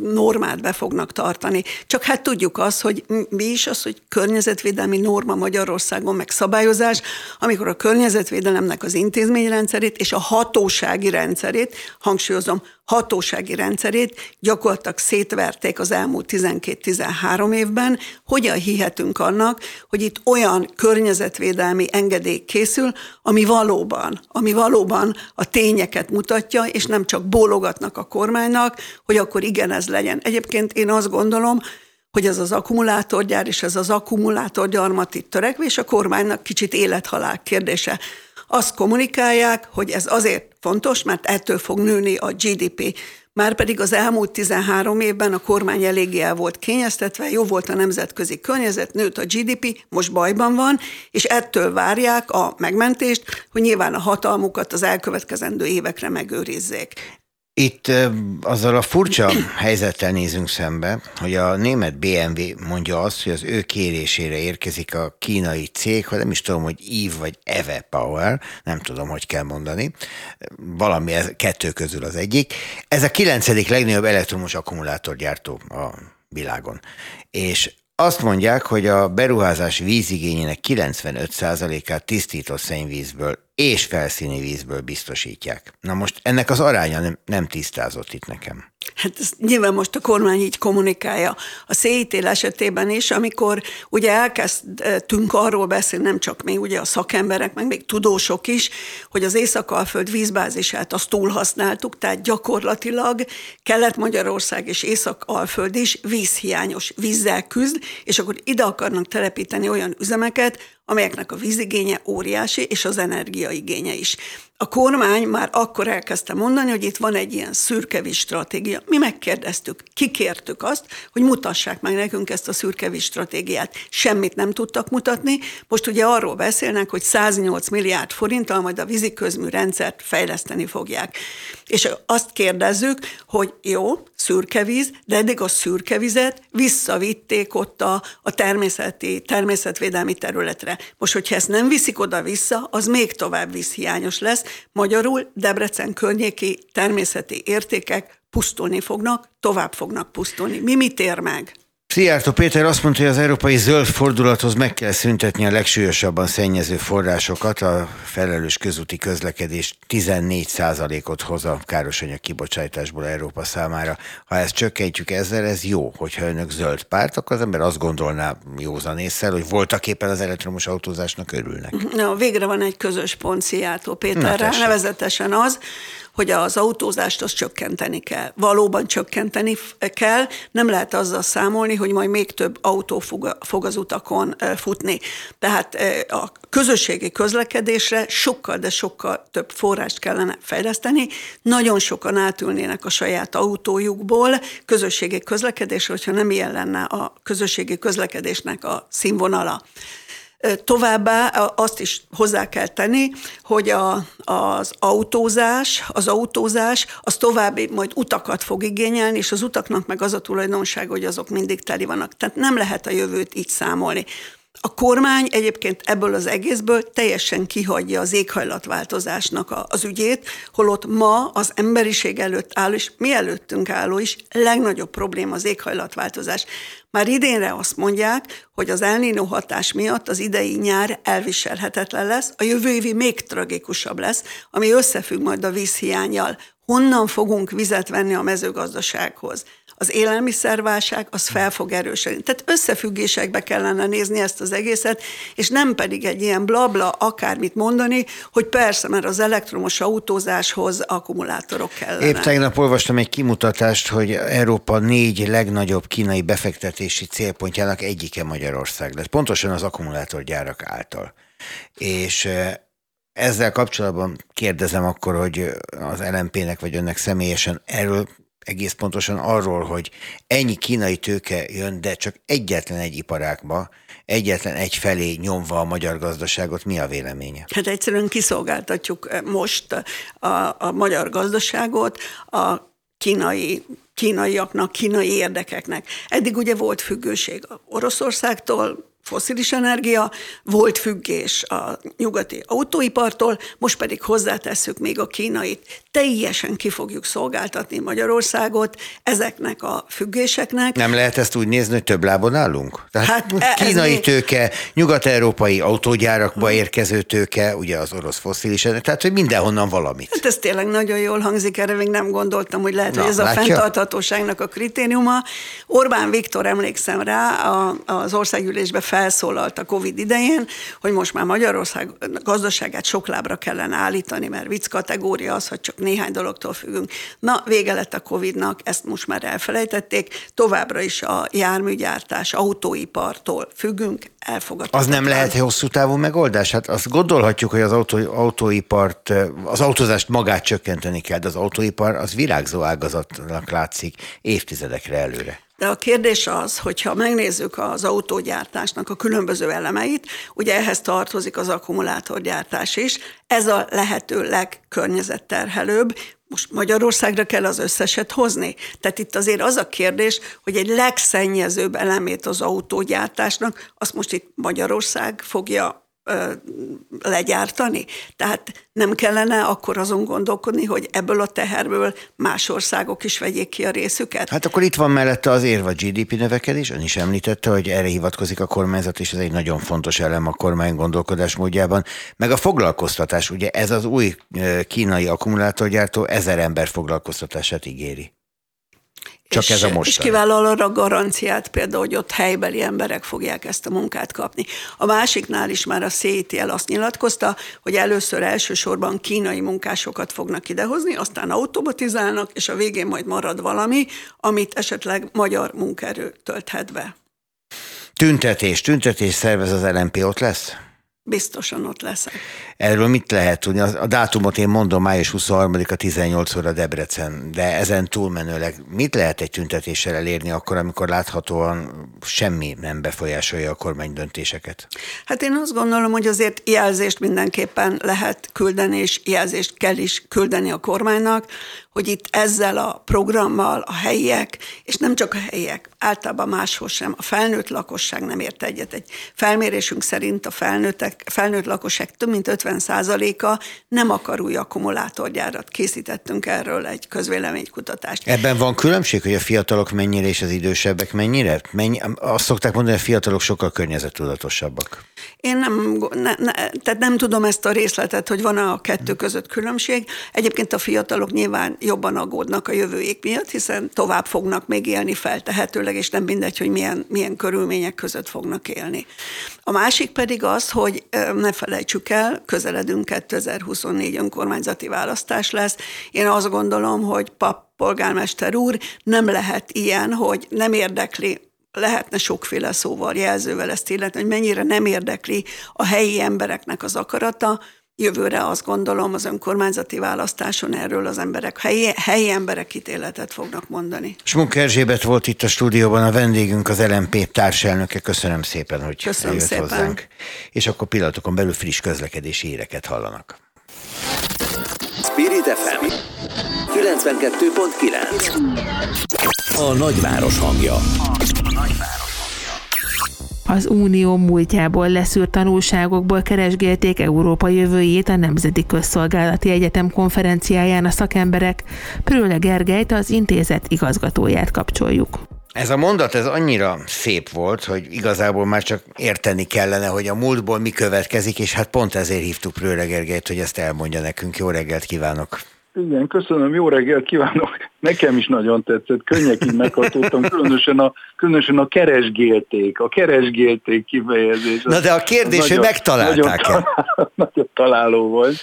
normát be fognak tartani. Csak hát tudjuk azt, hogy mi is az, hogy környezetvédelmi norma Magyarországon, meg szabályozás, amikor a környezetvédelemnek az intézményrendszerét és a hatósági rendszerét, hangsúlyozom, hatósági rendszerét gyakorlatilag szétverték az elmúlt 12-13 évben. Hogyan hihetünk annak, hogy itt olyan környezetvédelmi engedély készül, ami valóban, ami valóban a tényeket mutatja, és nem csak bólogatnak a kormánynak, hogy akkor igen, ez legyen. Egyébként én azt gondolom, hogy ez az akkumulátorgyár és ez az akkumulátorgyarmat itt törekvés a kormánynak kicsit élethalál kérdése azt kommunikálják, hogy ez azért fontos, mert ettől fog nőni a GDP. Márpedig az elmúlt 13 évben a kormány eléggé el volt kényeztetve, jó volt a nemzetközi környezet, nőtt a GDP, most bajban van, és ettől várják a megmentést, hogy nyilván a hatalmukat az elkövetkezendő évekre megőrizzék. Itt azzal a furcsa helyzettel nézünk szembe, hogy a német BMW mondja azt, hogy az ő kérésére érkezik a kínai cég, hogy nem is tudom, hogy Eve vagy Eve Power, nem tudom, hogy kell mondani, valami ez, kettő közül az egyik. Ez a kilencedik legnagyobb elektromos akkumulátorgyártó a világon. És azt mondják, hogy a beruházás vízigényének 95%-át tisztított szennyvízből és felszíni vízből biztosítják. Na most ennek az aránya nem, nem tisztázott itt nekem. Hát ez nyilván most a kormány így kommunikálja. A széítél esetében is, amikor ugye elkezdtünk arról beszélni, nem csak mi, ugye a szakemberek, meg még tudósok is, hogy az Észak-Alföld vízbázisát azt túlhasználtuk, tehát gyakorlatilag Kelet-Magyarország és Észak-Alföld is vízhiányos vízzel küzd, és akkor ide akarnak telepíteni olyan üzemeket, amelyeknek a vízigénye óriási, és az energiaigénye is. A kormány már akkor elkezdte mondani, hogy itt van egy ilyen szürkevíz stratégia. Mi megkérdeztük, kikértük azt, hogy mutassák meg nekünk ezt a szürkevíz stratégiát. Semmit nem tudtak mutatni. Most ugye arról beszélnek, hogy 108 milliárd forinttal majd a víziközmű rendszert fejleszteni fogják. És azt kérdezzük, hogy jó, szürkevíz, de eddig a szürkevizet visszavitték ott a, a természeti, természetvédelmi területre. Most, hogyha ezt nem viszik oda-vissza, az még tovább vízhiányos lesz. Magyarul Debrecen környéki természeti értékek pusztulni fognak, tovább fognak pusztulni. Mi mit ér meg? Szijjártó Péter azt mondta, hogy az európai zöld fordulathoz meg kell szüntetni a legsúlyosabban szennyező forrásokat, a felelős közúti közlekedés 14%-ot hoz a károsanyag kibocsátásból Európa számára. Ha ezt csökkentjük ezzel, ez jó. Hogyha önök zöld párt, akkor az ember azt gondolná józan észre, hogy voltak éppen az elektromos autózásnak örülnek. Na, végre van egy közös pont Szijjártó Péterrel, nevezetesen az, hogy az autózást azt csökkenteni kell. Valóban csökkenteni kell, nem lehet azzal számolni, hogy majd még több autó fog, az utakon futni. Tehát a közösségi közlekedésre sokkal, de sokkal több forrást kellene fejleszteni. Nagyon sokan átülnének a saját autójukból közösségi közlekedésre, hogyha nem ilyen lenne a közösségi közlekedésnek a színvonala. Továbbá azt is hozzá kell tenni, hogy a, az autózás, az autózás az további majd utakat fog igényelni, és az utaknak meg az a tulajdonság, hogy azok mindig teli vannak. Tehát nem lehet a jövőt így számolni. A kormány egyébként ebből az egészből teljesen kihagyja az éghajlatváltozásnak az ügyét, holott ma az emberiség előtt álló, és mi előttünk álló is legnagyobb probléma az éghajlatváltozás. Már idénre azt mondják, hogy az elnino hatás miatt az idei nyár elviselhetetlen lesz, a jövő évi még tragikusabb lesz, ami összefügg majd a vízhiányjal. Honnan fogunk vizet venni a mezőgazdasághoz? Az élelmiszerválság az fel fog erősödni. Tehát összefüggésekbe kellene nézni ezt az egészet, és nem pedig egy ilyen blabla akármit mondani, hogy persze, mert az elektromos autózáshoz akkumulátorok kellene. Épp tegnap olvastam egy kimutatást, hogy Európa négy legnagyobb kínai befektetési célpontjának egyike Magyarország lesz. Pontosan az akkumulátorgyárak által. És ezzel kapcsolatban kérdezem akkor, hogy az LMP-nek vagy önnek személyesen erről egész pontosan arról, hogy ennyi kínai tőke jön, de csak egyetlen egy iparákba, egyetlen egy felé nyomva a magyar gazdaságot, mi a véleménye? Hát egyszerűen kiszolgáltatjuk eh, most a, a magyar gazdaságot a kínai kínaiaknak, kínai érdekeknek. Eddig ugye volt függőség Oroszországtól, foszilis energia, volt függés a nyugati autóipartól, most pedig hozzátesszük még a kínait. Teljesen ki fogjuk szolgáltatni Magyarországot ezeknek a függéseknek. Nem lehet ezt úgy nézni, hogy több lábon állunk? Tehát hát kínai még... tőke, nyugat-európai autógyárakba érkező tőke, ugye az orosz foszilis energia, tehát hogy mindenhonnan valamit. Hát ez tényleg nagyon jól hangzik, erre még nem gondoltam, hogy lehet, Na, hogy ez látja? a fenntarthatóságnak a kritériuma. Orbán Viktor, emlékszem rá, az országgyűlésbe felszólalt a Covid idején, hogy most már Magyarország gazdaságát sok lábra kellene állítani, mert vicc kategória az, hogy csak néhány dologtól függünk. Na, vége lett a Covidnak, ezt most már elfelejtették, továbbra is a járműgyártás, autóipartól függünk, elfogadható. Az nem lehet hosszú távú megoldás? Hát azt gondolhatjuk, hogy az autó, autóipart, az autózást magát csökkenteni kell, de az autóipar az virágzó ágazatnak látszik évtizedekre előre. De a kérdés az, hogyha megnézzük az autógyártásnak a különböző elemeit, ugye ehhez tartozik az akkumulátorgyártás is, ez a lehető legkörnyezetterhelőbb, most Magyarországra kell az összeset hozni? Tehát itt azért az a kérdés, hogy egy legszennyezőbb elemét az autógyártásnak, azt most itt Magyarország fogja legyártani. Tehát nem kellene akkor azon gondolkodni, hogy ebből a teherből más országok is vegyék ki a részüket? Hát akkor itt van mellette az érve a GDP növekedés, ön is említette, hogy erre hivatkozik a kormányzat, és ez egy nagyon fontos elem a kormány gondolkodás módjában. Meg a foglalkoztatás, ugye ez az új kínai akkumulátorgyártó ezer ember foglalkoztatását ígéri. Csak és, ez a most. És kivállal arra garanciát például, hogy ott helybeli emberek fogják ezt a munkát kapni. A másiknál is már a CITL azt nyilatkozta, hogy először elsősorban kínai munkásokat fognak idehozni, aztán automatizálnak, és a végén majd marad valami, amit esetleg magyar munkaerő tölthet be. Tüntetés, tüntetés szervez az LMP, ott lesz? Biztosan ott leszek. Erről mit lehet tudni? A dátumot én mondom, május 23-a 18 óra Debrecen, de ezen túlmenőleg mit lehet egy tüntetéssel elérni akkor, amikor láthatóan semmi nem befolyásolja a kormány döntéseket? Hát én azt gondolom, hogy azért jelzést mindenképpen lehet küldeni, és jelzést kell is küldeni a kormánynak, hogy itt ezzel a programmal a helyiek, és nem csak a helyiek, általában máshol sem, a felnőtt lakosság nem ért egyet. Egy felmérésünk szerint a felnőttek, felnőtt lakosság több mint 50%-a nem akar új akkumulátorgyárat. Készítettünk erről egy közvéleménykutatást. Ebben van különbség, hogy a fiatalok mennyire és az idősebbek mennyire? Mennyi, azt szokták mondani, hogy a fiatalok sokkal környezettudatosabbak. Én nem, ne, ne, tehát nem tudom ezt a részletet, hogy van a kettő között különbség. Egyébként a fiatalok nyilván jobban aggódnak a jövőjék miatt, hiszen tovább fognak még élni feltehetőleg, és nem mindegy, hogy milyen, milyen körülmények között fognak élni. A másik pedig az, hogy ne felejtsük el, közeledünk 2024 önkormányzati választás lesz. Én azt gondolom, hogy pap polgármester úr nem lehet ilyen, hogy nem érdekli lehetne sokféle szóval, jelzővel ezt illetni, hogy mennyire nem érdekli a helyi embereknek az akarata, Jövőre azt gondolom az önkormányzati választáson erről az emberek, helyi, helyi emberek ítéletet fognak mondani. Smunk Erzsébet volt itt a stúdióban a vendégünk, az LMP társelnöke. Köszönöm szépen, hogy Köszönöm eljött szépen. hozzánk. És akkor pillanatokon belül friss közlekedési éreket hallanak. Spirit FM 92.9 A nagyváros hangja. Az Unió múltjából leszűrt tanulságokból keresgélték Európa jövőjét a Nemzeti Közszolgálati Egyetem konferenciáján a szakemberek. Prőle Gergelyt, az intézet igazgatóját kapcsoljuk. Ez a mondat ez annyira szép volt, hogy igazából már csak érteni kellene, hogy a múltból mi következik, és hát pont ezért hívtuk Prőle Gergelyt, hogy ezt elmondja nekünk. Jó reggelt kívánok! Igen, köszönöm, jó reggelt kívánok. Nekem is nagyon tetszett, könnyekig meghatódtam, különösen a, különösen a keresgélték, a keresgélték kifejezés. Na de a kérdés, hogy megtalálták-e? Nagyon, találó, nagyon találó volt.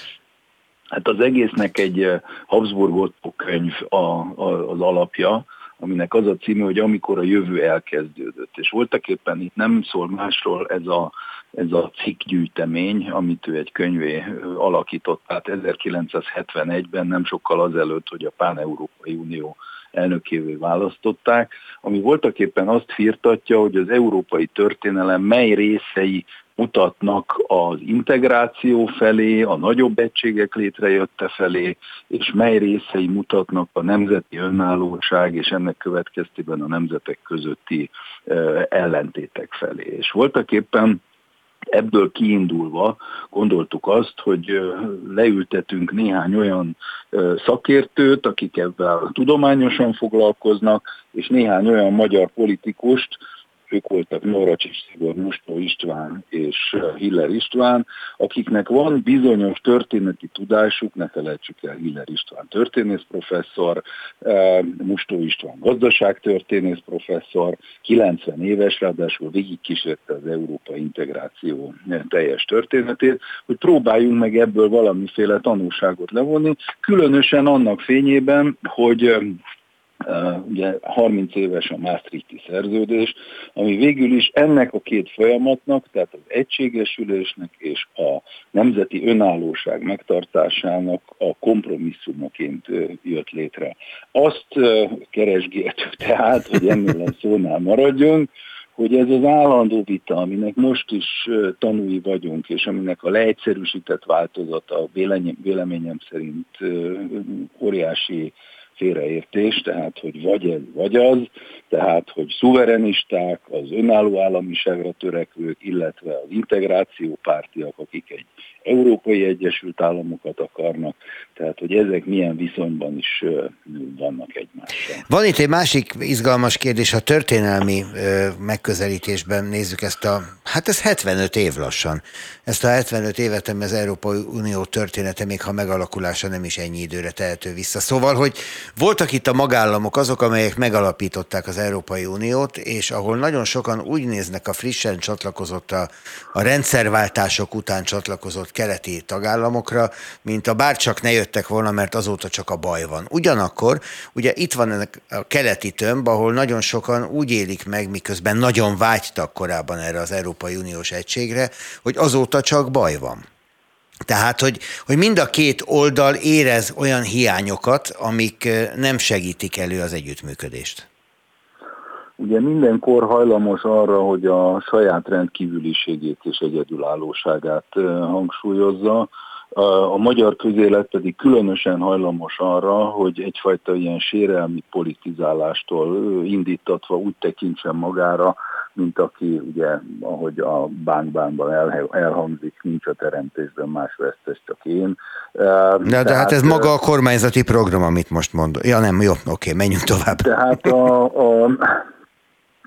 Hát az egésznek egy eh, Habsburg Otto könyv a, a, az alapja, aminek az a címe, hogy amikor a jövő elkezdődött. És voltak éppen itt nem szól másról ez a ez a cikkgyűjtemény, amit ő egy könyvé alakított, tehát 1971-ben, nem sokkal azelőtt, hogy a Pán-Európai Unió elnökévé választották, ami voltak éppen azt firtatja, hogy az európai történelem mely részei mutatnak az integráció felé, a nagyobb egységek létrejötte felé, és mely részei mutatnak a nemzeti önállóság és ennek következtében a nemzetek közötti ellentétek felé. És voltak éppen Ebből kiindulva gondoltuk azt, hogy leültetünk néhány olyan szakértőt, akik ebben tudományosan foglalkoznak, és néhány olyan magyar politikust, ők voltak Navracsics Szigor, Mustó István és Hiller István, akiknek van bizonyos történeti tudásuk, ne felejtsük el Hiller István történész professzor, Mustó István gazdaságtörténész professzor, 90 éves, ráadásul végigkísérte az Európa integráció teljes történetét, hogy próbáljunk meg ebből valamiféle tanulságot levonni, különösen annak fényében, hogy ugye 30 éves a Maastrichti szerződés, ami végül is ennek a két folyamatnak, tehát az egységesülésnek és a nemzeti önállóság megtartásának a kompromisszumoként jött létre. Azt keresgéltük tehát, hogy ennél a szónál maradjunk, hogy ez az állandó vita, aminek most is tanúi vagyunk, és aminek a leegyszerűsített változata véleményem szerint óriási félreértés, tehát hogy vagy ez, vagy az, tehát hogy szuverenisták, az önálló államiságra törekvők, illetve az integrációpártiak, akik egy Európai Egyesült Államokat akarnak, tehát hogy ezek milyen viszonyban is vannak egymással. Van itt egy másik izgalmas kérdés, a történelmi megközelítésben nézzük ezt a, hát ez 75 év lassan. Ezt a 75 évet, ami az Európai Unió története, még ha megalakulása nem is ennyi időre tehető vissza. Szóval, hogy voltak itt a magállamok azok, amelyek megalapították az Európai Uniót, és ahol nagyon sokan úgy néznek a frissen csatlakozott a, a rendszerváltások után csatlakozott keleti tagállamokra, mint a bárcsak ne jöttek volna, mert azóta csak a baj van. Ugyanakkor, ugye itt van ennek a keleti tömb, ahol nagyon sokan úgy élik meg, miközben nagyon vágytak korábban erre az Európai Uniós egységre, hogy azóta csak baj van. Tehát, hogy, hogy mind a két oldal érez olyan hiányokat, amik nem segítik elő az együttműködést. Ugye mindenkor hajlamos arra, hogy a saját rendkívüliségét és egyedülállóságát hangsúlyozza, a magyar közélet pedig különösen hajlamos arra, hogy egyfajta ilyen sérelmi politizálástól indítatva úgy tekintsen magára, mint aki ugye, ahogy a bánkbánban elhangzik, nincs a teremtésben más vesztes, csak én. De, de hát ez maga a kormányzati program, amit most mondok. Ja nem, jó, oké, menjünk tovább. Tehát a, a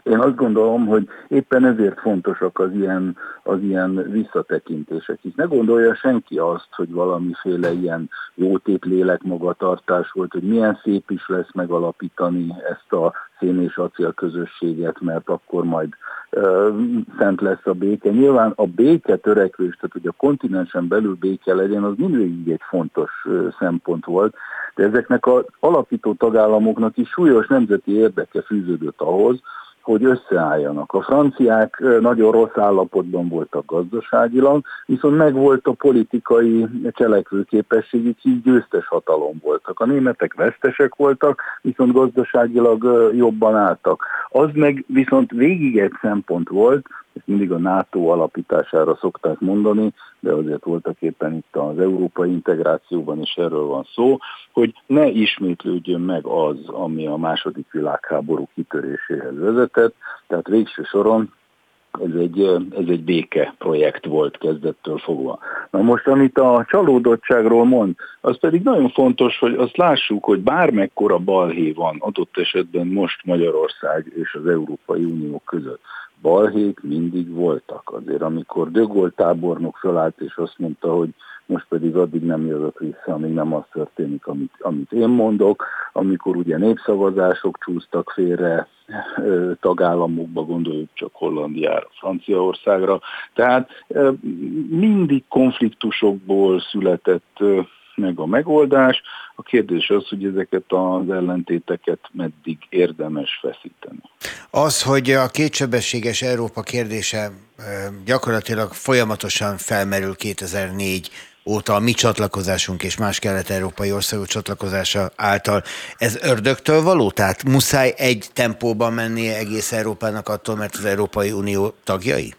én azt gondolom, hogy éppen ezért fontosak az ilyen, az ilyen visszatekintések. Hisz ne gondolja senki azt, hogy valamiféle ilyen jótét lélek magatartás volt, hogy milyen szép is lesz megalapítani ezt a szén és acél közösséget, mert akkor majd ö, szent lesz a béke. Nyilván a béke törekvés, tehát hogy a kontinensen belül béke legyen, az mindig egy fontos ö, szempont volt, de ezeknek az alapító tagállamoknak is súlyos nemzeti érdeke fűződött ahhoz, hogy összeálljanak. A franciák nagyon rossz állapotban voltak gazdaságilag, viszont meg volt a politikai cselekvőképességük, így győztes hatalom voltak. A németek vesztesek voltak, viszont gazdaságilag jobban álltak. Az meg viszont végig egy szempont volt, ezt mindig a NATO alapítására szokták mondani, de azért voltak éppen itt az európai integrációban is erről van szó, hogy ne ismétlődjön meg az, ami a második világháború kitöréséhez vezetett, tehát végső soron ez egy, ez egy béke projekt volt kezdettől fogva. Na most, amit a csalódottságról mond, az pedig nagyon fontos, hogy azt lássuk, hogy bármekkora balhé van adott esetben most Magyarország és az Európai Unió között balhék mindig voltak. Azért amikor De Gaulle tábornok felállt és azt mondta, hogy most pedig addig nem jövök vissza, amíg nem az történik, amit, amit én mondok, amikor ugye népszavazások csúsztak félre tagállamokba, gondoljuk csak Hollandiára, Franciaországra. Tehát mindig konfliktusokból született meg a megoldás. A kérdés az, hogy ezeket az ellentéteket meddig érdemes feszíteni. Az, hogy a kétsebességes Európa kérdése gyakorlatilag folyamatosan felmerül 2004 óta a mi csatlakozásunk és más kelet-európai országok csatlakozása által. Ez ördögtől való? Tehát muszáj egy tempóban mennie egész Európának attól, mert az Európai Unió tagjai?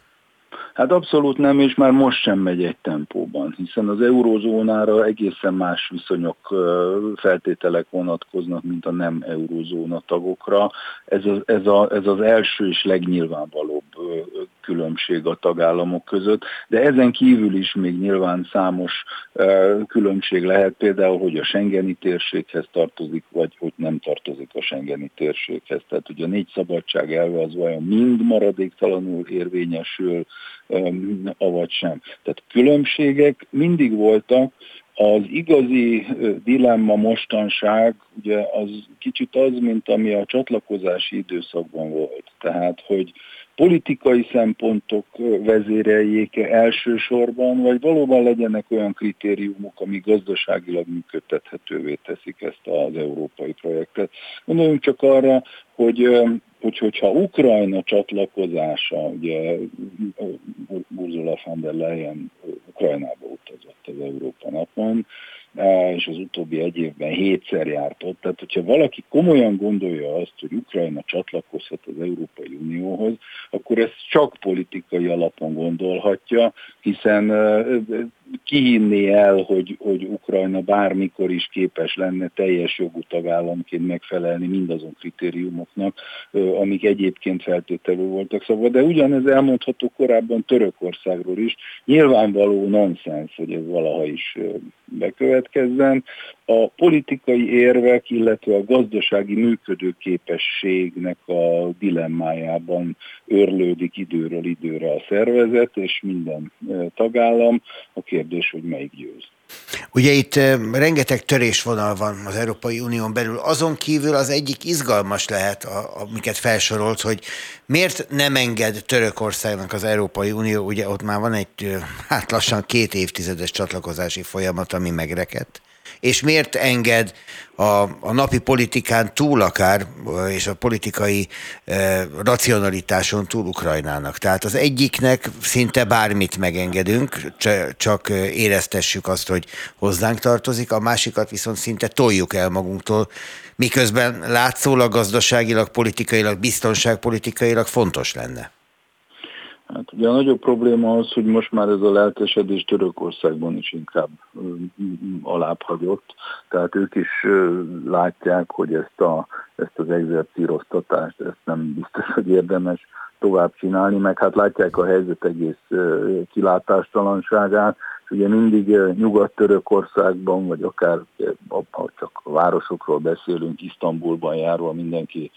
Hát abszolút nem, és már most sem megy egy tempóban, hiszen az eurózónára egészen más viszonyok, feltételek vonatkoznak, mint a nem eurózóna tagokra. Ez az, ez, a, ez az első és legnyilvánvalóbb különbség a tagállamok között, de ezen kívül is még nyilván számos különbség lehet, például, hogy a Schengeni térséghez tartozik, vagy hogy nem tartozik a Schengeni térséghez. Tehát ugye a négy szabadság elve az vajon mind maradéktalanul érvényesül, avagy sem. Tehát különbségek mindig voltak, az igazi dilemma mostanság ugye az kicsit az, mint ami a csatlakozási időszakban volt. Tehát, hogy politikai szempontok vezéreljék elsősorban, vagy valóban legyenek olyan kritériumok, ami gazdaságilag működtethetővé teszik ezt az európai projektet. Gondoljunk csak arra, hogy hogy hogyha Ukrajna csatlakozása, ugye Ursula von der Leyen Ukrajnába utazott az Európa napon, és az utóbbi egy évben hétszer járt ott. Tehát, hogyha valaki komolyan gondolja azt, hogy Ukrajna csatlakozhat az Európai Unióhoz, akkor ezt csak politikai alapon gondolhatja, hiszen kihinni el, hogy, hogy Ukrajna bármikor is képes lenne teljes jogú tagállamként megfelelni mindazon kritériumoknak, amik egyébként feltételő voltak szabad. De ugyanez elmondható korábban Törökországról is. Nyilvánvaló nonsens, hogy ez valaha is bekövetkezzen. A politikai érvek, illetve a gazdasági működőképességnek a dilemmájában örlődik időről időre a szervezet, és minden tagállam. A kérdés, hogy melyik győz. Ugye itt rengeteg törésvonal van az Európai Unión belül. Azon kívül az egyik izgalmas lehet, amiket felsorolt, hogy miért nem enged Törökországnak az Európai Unió, ugye ott már van egy hát lassan két évtizedes csatlakozási folyamat, ami megrekedt és miért enged a, a napi politikán túl akár, és a politikai e, racionalitáson túl Ukrajnának. Tehát az egyiknek szinte bármit megengedünk, csak éreztessük azt, hogy hozzánk tartozik, a másikat viszont szinte toljuk el magunktól, miközben látszólag gazdaságilag, politikailag, biztonságpolitikailag fontos lenne. Hát ugye a nagyobb probléma az, hogy most már ez a lelkesedés Törökországban is inkább alább hagyott. Tehát ők is látják, hogy ezt, a, ezt az exercíroztatást, ezt nem biztos, hogy érdemes tovább csinálni, meg hát látják a helyzet egész kilátástalanságát, ugye mindig Nyugat-Törökországban, vagy akár ha csak városokról beszélünk, Isztambulban járva mindenki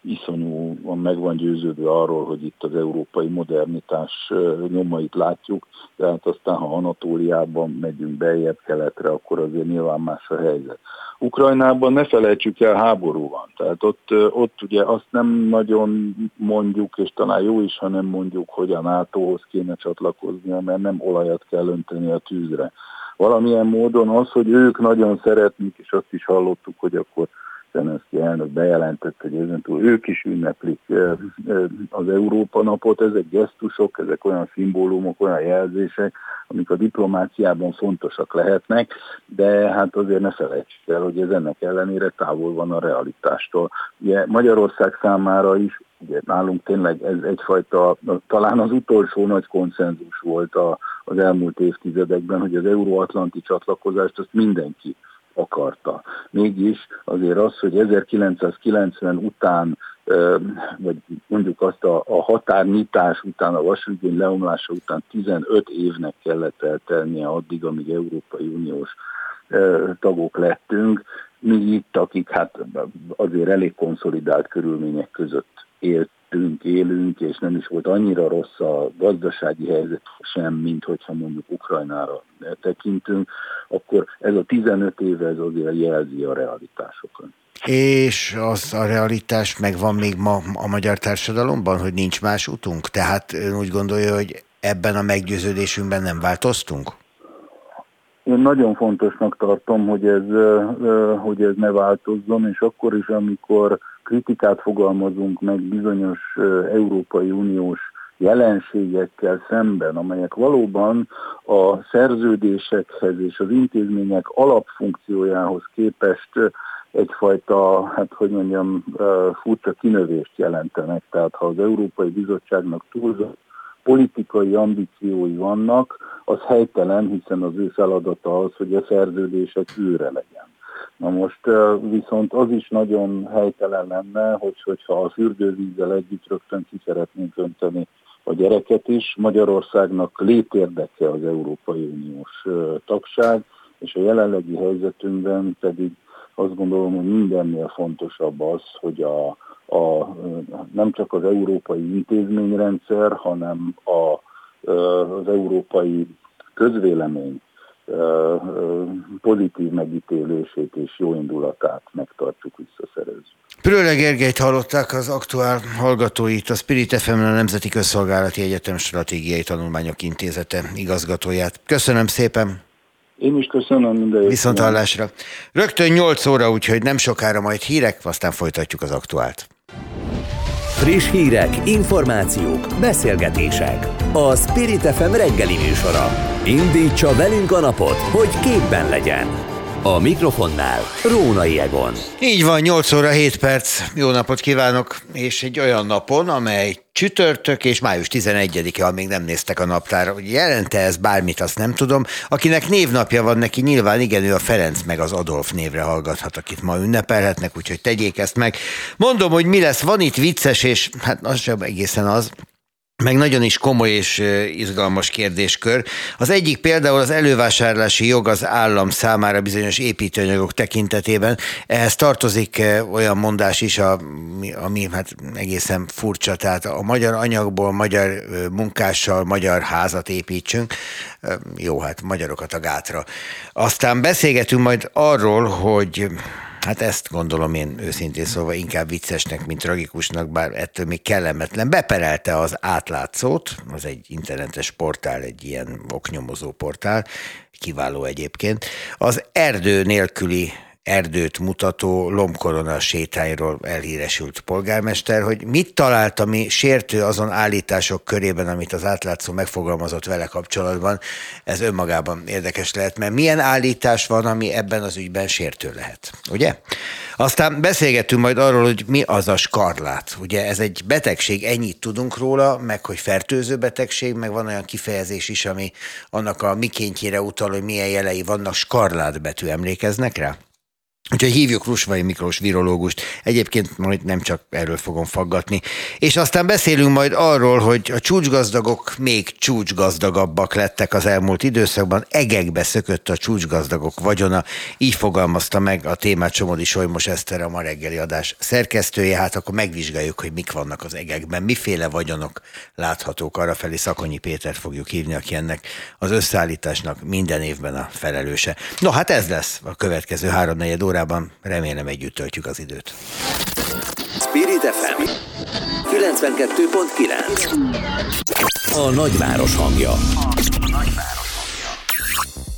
iszonyúan meg van győződve arról, hogy itt az európai modernitás nyomait látjuk, tehát aztán ha Anatóliában megyünk beljebb keletre, akkor azért nyilván más a helyzet. Ukrajnában ne felejtsük el, háború van. Tehát ott, ott ugye azt nem nagyon mondjuk, és talán jó is, ha nem mondjuk, hogy a NATO-hoz kéne csatlakoznia, mert nem olajat kell önteni a tűzre. Valamilyen módon az, hogy ők nagyon szeretnék, és azt is hallottuk, hogy akkor Zelenszky elnök bejelentett, hogy ezentúl ők is ünneplik az Európa napot. Ezek gesztusok, ezek olyan szimbólumok, olyan jelzések, amik a diplomáciában fontosak lehetnek, de hát azért ne felejtsük el, hogy ez ennek ellenére távol van a realitástól. Ugye Magyarország számára is ugye nálunk tényleg ez egyfajta, talán az utolsó nagy konszenzus volt a, az elmúlt évtizedekben, hogy az euróatlanti csatlakozást azt mindenki akarta. Mégis azért az, hogy 1990 után, vagy mondjuk azt a, a határnyitás után, a vasútgény leomlása után 15 évnek kellett eltelnie addig, amíg Európai Uniós tagok lettünk, mi itt, akik hát azért elég konszolidált körülmények között élt éltünk, élünk, és nem is volt annyira rossz a gazdasági helyzet sem, mint hogyha mondjuk Ukrajnára tekintünk, akkor ez a 15 éve ez azért jelzi a realitásokat. És az a realitás megvan még ma a magyar társadalomban, hogy nincs más utunk? Tehát ön úgy gondolja, hogy ebben a meggyőződésünkben nem változtunk? Én nagyon fontosnak tartom, hogy ez, hogy ez ne változzon, és akkor is, amikor kritikát fogalmazunk meg bizonyos Európai Uniós jelenségekkel szemben, amelyek valóban a szerződésekhez és az intézmények alapfunkciójához képest egyfajta, hát hogy mondjam, furcsa kinövést jelentenek. Tehát ha az Európai Bizottságnak túlzott politikai ambíciói vannak, az helytelen, hiszen az ő feladata az, hogy a szerződések őre legyen. Na most viszont az is nagyon helytelen lenne, hogy, hogyha a fürdővízzel együtt rögtön ki szeretnénk önteni a gyereket is. Magyarországnak létérdeke az Európai Uniós tagság, és a jelenlegi helyzetünkben pedig azt gondolom, hogy mindennél fontosabb az, hogy a, a, nem csak az európai intézményrendszer, hanem a, az európai közvélemény pozitív megítélését és jó indulatát megtartsuk, visszaszerezzük. Prőle Gergelyt hallották az aktuál hallgatóit, a Spirit fm a Nemzeti Közszolgálati Egyetem Stratégiai Tanulmányok Intézete igazgatóját. Köszönöm szépen! Én is köszönöm minden Viszont hallásra. Rögtön 8 óra, úgyhogy nem sokára majd hírek, aztán folytatjuk az aktuált. Friss hírek, információk, beszélgetések. A Spirit FM reggeli műsora. Indítsa velünk a napot, hogy képben legyen. A mikrofonnál Rónai Egon. Így van, 8 óra 7 perc. Jó napot kívánok, és egy olyan napon, amely csütörtök és május 11-e, amíg nem néztek a naptára, hogy jelente ez bármit, azt nem tudom. Akinek névnapja van neki, nyilván igen, ő a Ferenc meg az Adolf névre hallgathat, akit ma ünnepelhetnek, úgyhogy tegyék ezt meg. Mondom, hogy mi lesz, van itt vicces, és hát az sem egészen az, meg nagyon is komoly és izgalmas kérdéskör. Az egyik például az elővásárlási jog az állam számára bizonyos építőanyagok tekintetében. Ehhez tartozik olyan mondás is, ami, ami hát egészen furcsa, tehát a magyar anyagból magyar munkással magyar házat építsünk. Jó, hát magyarokat a gátra. Aztán beszélgetünk majd arról, hogy Hát ezt gondolom én őszintén szóval inkább viccesnek, mint tragikusnak, bár ettől még kellemetlen. Beperelte az átlátszót, az egy internetes portál, egy ilyen oknyomozó portál, kiváló egyébként, az erdő nélküli erdőt mutató lomkorona sétáiról elhíresült polgármester, hogy mit talált, ami sértő azon állítások körében, amit az átlátszó megfogalmazott vele kapcsolatban, ez önmagában érdekes lehet, mert milyen állítás van, ami ebben az ügyben sértő lehet, ugye? Aztán beszélgetünk majd arról, hogy mi az a skarlát. Ugye ez egy betegség, ennyit tudunk róla, meg hogy fertőző betegség, meg van olyan kifejezés is, ami annak a mikéntjére utal, hogy milyen jelei vannak, skarlát betű, emlékeznek rá? Úgyhogy hívjuk Rusvai Miklós virológust. Egyébként majd nem csak erről fogom faggatni. És aztán beszélünk majd arról, hogy a csúcsgazdagok még csúcsgazdagabbak lettek az elmúlt időszakban. Egekbe szökött a csúcsgazdagok vagyona. Így fogalmazta meg a témát Somodi Solymos Eszter, a ma reggeli adás szerkesztője. Hát akkor megvizsgáljuk, hogy mik vannak az egekben, miféle vagyonok láthatók. Arra felé Szakonyi Péter fogjuk hívni, aki ennek az összeállításnak minden évben a felelőse. No, hát ez lesz a következő három órában órában. Remélem együtt töltjük az időt. Spirit FM 92.9 A nagyváros hangja. A nagyváros.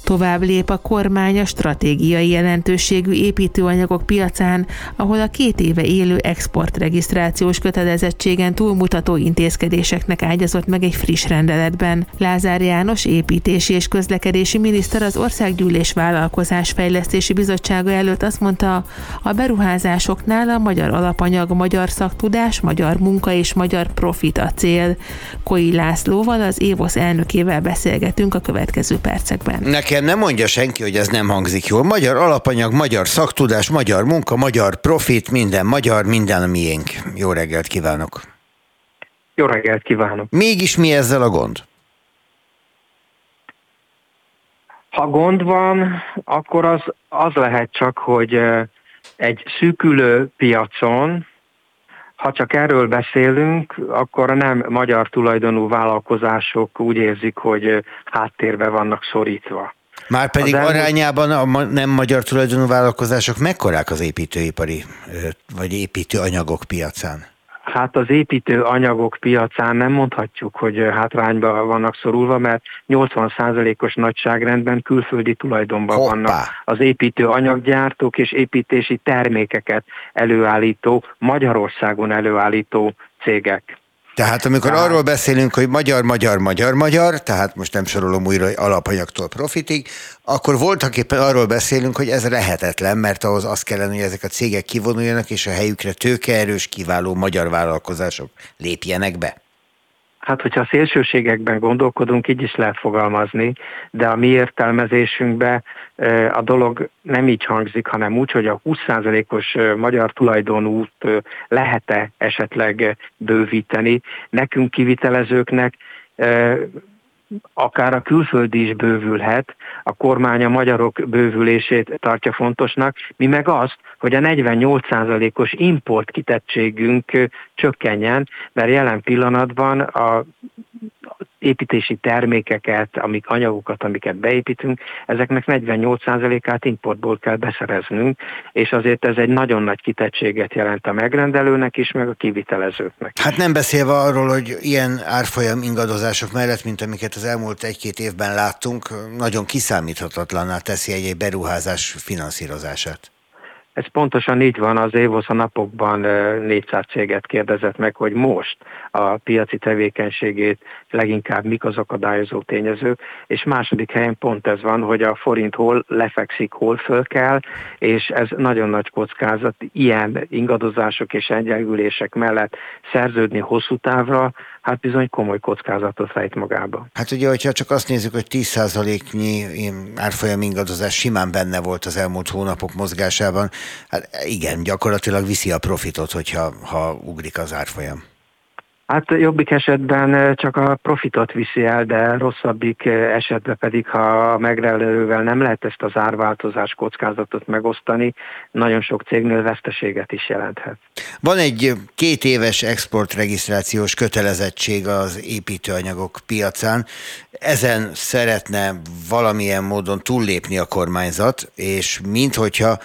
Tovább lép a kormány a stratégiai jelentőségű építőanyagok piacán, ahol a két éve élő exportregisztrációs kötelezettségen túlmutató intézkedéseknek ágyazott meg egy friss rendeletben. Lázár János építési és közlekedési miniszter az Országgyűlés Vállalkozás Fejlesztési Bizottsága előtt azt mondta, a beruházásoknál a magyar alapanyag, magyar szaktudás, magyar munka és magyar profit a cél. Koi Lászlóval, az Évosz elnökével beszélgetünk a következő percekben. Nekem nekem nem mondja senki, hogy ez nem hangzik jól. Magyar alapanyag, magyar szaktudás, magyar munka, magyar profit, minden magyar, minden a miénk. Jó reggelt kívánok! Jó reggelt kívánok! Mégis mi ezzel a gond? Ha gond van, akkor az, az lehet csak, hogy egy szűkülő piacon, ha csak erről beszélünk, akkor nem magyar tulajdonú vállalkozások úgy érzik, hogy háttérbe vannak szorítva. Már pedig elmúlt... arányában a nem magyar tulajdonú vállalkozások mekkorák az építőipari vagy építőanyagok piacán? Hát az építő anyagok piacán nem mondhatjuk, hogy hátrányban vannak szorulva, mert 80%-os nagyságrendben külföldi tulajdonban Hoppá. vannak az építő anyaggyártók és építési termékeket előállító, Magyarországon előállító cégek. Tehát amikor tehát... arról beszélünk, hogy magyar, magyar, magyar, magyar, tehát most nem sorolom újra alapanyagtól profitig, akkor voltak éppen arról beszélünk, hogy ez lehetetlen, mert ahhoz az kellene, hogy ezek a cégek kivonuljanak, és a helyükre tőkeerős, kiváló magyar vállalkozások lépjenek be. Hát, hogyha a szélsőségekben gondolkodunk, így is lehet fogalmazni, de a mi értelmezésünkben a dolog nem így hangzik, hanem úgy, hogy a 20%-os magyar tulajdonút lehet-e esetleg bővíteni. Nekünk kivitelezőknek akár a külföldi is bővülhet, a kormány a magyarok bővülését tartja fontosnak, mi meg azt, hogy a 48%-os import kitettségünk csökkenjen, mert jelen pillanatban a építési termékeket, amik anyagokat, amiket beépítünk, ezeknek 48%-át importból kell beszereznünk, és azért ez egy nagyon nagy kitettséget jelent a megrendelőnek is, meg a kivitelezőknek. Hát nem beszélve arról, hogy ilyen árfolyam ingadozások mellett, mint amiket az elmúlt egy-két évben láttunk, nagyon kiszámíthatatlaná teszi egy-egy beruházás finanszírozását. Ez pontosan így van, az Évosz a napokban 400 céget kérdezett meg, hogy most a piaci tevékenységét leginkább mik az akadályozó tényezők, és második helyen pont ez van, hogy a forint hol lefekszik, hol föl kell, és ez nagyon nagy kockázat ilyen ingadozások és egyengülések mellett szerződni hosszú távra, hát bizony komoly kockázatot rejt magába. Hát ugye, hogyha csak azt nézzük, hogy 10%-nyi árfolyam ingadozás simán benne volt az elmúlt hónapok mozgásában, hát igen, gyakorlatilag viszi a profitot, hogyha ha ugrik az árfolyam. Hát jobbik esetben csak a profitot viszi el, de rosszabbik esetben pedig, ha a megrendelővel nem lehet ezt az árváltozás kockázatot megosztani, nagyon sok cégnél veszteséget is jelenthet. Van egy két éves exportregisztrációs kötelezettség az építőanyagok piacán. Ezen szeretne valamilyen módon túllépni a kormányzat, és minthogyha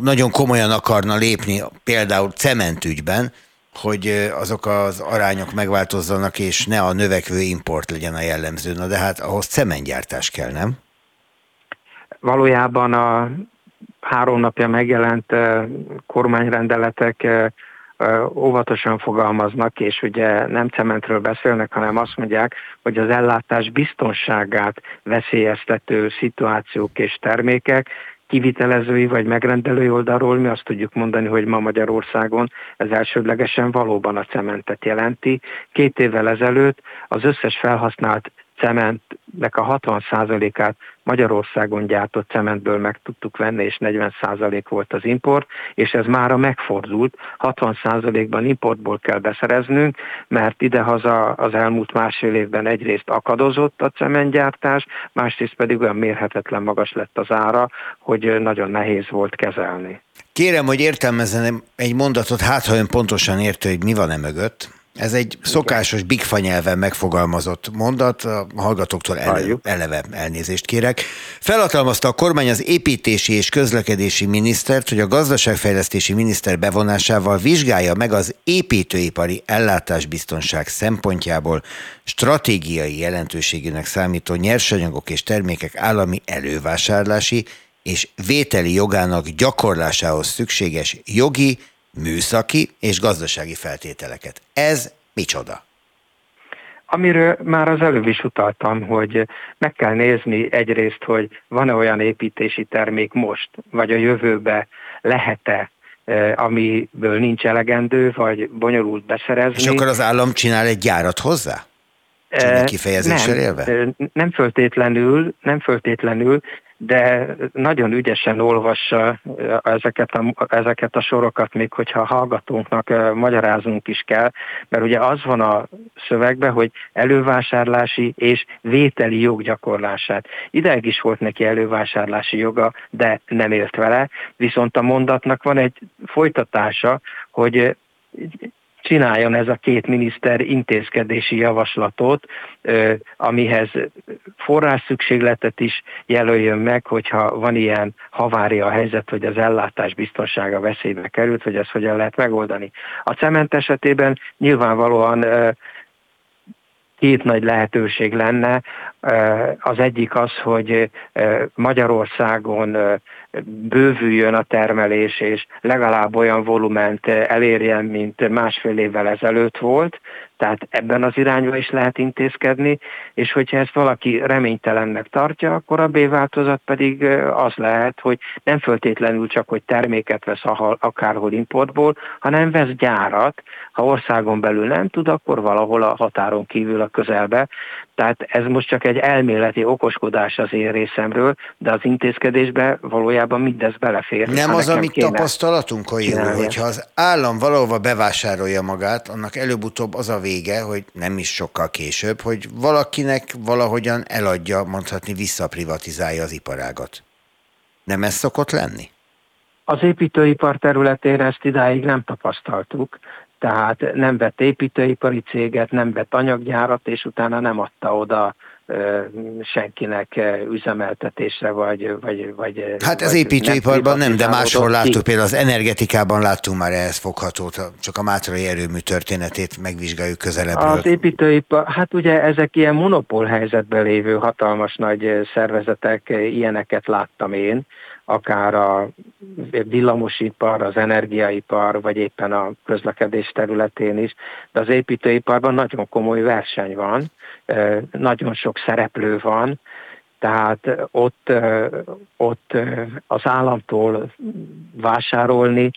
nagyon komolyan akarna lépni például cementügyben, hogy azok az arányok megváltozzanak, és ne a növekvő import legyen a jellemző. Na de hát ahhoz cementgyártás kell, nem? Valójában a három napja megjelent kormányrendeletek óvatosan fogalmaznak, és ugye nem cementről beszélnek, hanem azt mondják, hogy az ellátás biztonságát veszélyeztető szituációk és termékek kivitelezői vagy megrendelői oldalról mi azt tudjuk mondani, hogy ma Magyarországon ez elsődlegesen valóban a cementet jelenti. Két évvel ezelőtt az összes felhasznált cementnek a 60%-át Magyarországon gyártott cementből meg tudtuk venni, és 40% volt az import, és ez mára megfordult. 60%-ban importból kell beszereznünk, mert idehaza az elmúlt másfél évben egyrészt akadozott a cementgyártás, másrészt pedig olyan mérhetetlen magas lett az ára, hogy nagyon nehéz volt kezelni. Kérem, hogy értelmezzenem egy mondatot, hát ha ön pontosan értő, hogy mi van e mögött. Ez egy szokásos bigfa nyelven megfogalmazott mondat, a hallgatóktól ele, eleve elnézést kérek. Felhatalmazta a kormány az építési és közlekedési minisztert, hogy a gazdaságfejlesztési miniszter bevonásával vizsgálja meg az építőipari ellátásbiztonság szempontjából stratégiai jelentőségűnek számító nyersanyagok és termékek állami elővásárlási és vételi jogának gyakorlásához szükséges jogi, műszaki és gazdasági feltételeket. Ez micsoda? Amiről már az előbb is utaltam, hogy meg kell nézni egyrészt, hogy van-e olyan építési termék most, vagy a jövőbe lehet-e eh, amiből nincs elegendő, vagy bonyolult beszerezni. És akkor az állam csinál egy gyárat hozzá? Csak kifejezéssel nem, élve? Nem föltétlenül, nem föltétlenül, de nagyon ügyesen olvassa ezeket a, ezeket a sorokat, még hogyha a hallgatónknak magyarázunk is kell, mert ugye az van a szövegben, hogy elővásárlási és vételi jog gyakorlását. Ideig is volt neki elővásárlási joga, de nem élt vele, viszont a mondatnak van egy folytatása, hogy csináljon ez a két miniszter intézkedési javaslatot, amihez forrás szükségletet is jelöljön meg, hogyha van ilyen havária a helyzet, hogy az ellátás biztonsága veszélybe került, hogy ezt hogyan lehet megoldani. A cement esetében nyilvánvalóan két nagy lehetőség lenne. Az egyik az, hogy Magyarországon bővüljön a termelés, és legalább olyan volument elérjen, mint másfél évvel ezelőtt volt, tehát ebben az irányba is lehet intézkedni, és hogyha ezt valaki reménytelennek tartja, akkor a B-változat pedig az lehet, hogy nem föltétlenül csak, hogy terméket vesz akárhol importból, hanem vesz gyárat. Ha országon belül nem tud, akkor valahol a határon kívül a közelbe. Tehát ez most csak egy elméleti okoskodás az én részemről, de az intézkedésbe valójában mindez belefér. Nem az, amit tapasztalatunk, hogyha az állam valahova bevásárolja magát, annak előbb-utóbb az a vége, hogy nem is sokkal később, hogy valakinek valahogyan eladja, mondhatni visszaprivatizálja az iparágat. Nem ez szokott lenni? Az építőipar területén ezt idáig nem tapasztaltuk, tehát nem vett építőipari céget, nem vett anyaggyárat, és utána nem adta oda senkinek üzemeltetésre, vagy... vagy, vagy hát ez építőiparban nem, de máshol láttuk, például az energetikában láttunk már ehhez foghatót, csak a Mátrai erőmű történetét megvizsgáljuk közelebbről. Az építőipar, hát ugye ezek ilyen monopól helyzetben lévő hatalmas nagy szervezetek, ilyeneket láttam én, akár a villamosipar, az energiaipar, vagy éppen a közlekedés területén is, de az építőiparban nagyon komoly verseny van, nagyon sok szereplő van, tehát ott, ott az államtól vásárolni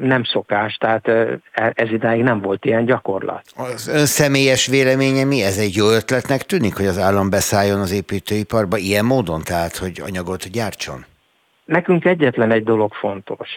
nem szokás, tehát e, ez idáig nem volt ilyen gyakorlat. Az ön személyes véleménye mi? Ez egy jó ötletnek tűnik, hogy az állam beszálljon az építőiparba ilyen módon, tehát hogy anyagot gyártson? Nekünk egyetlen egy dolog fontos.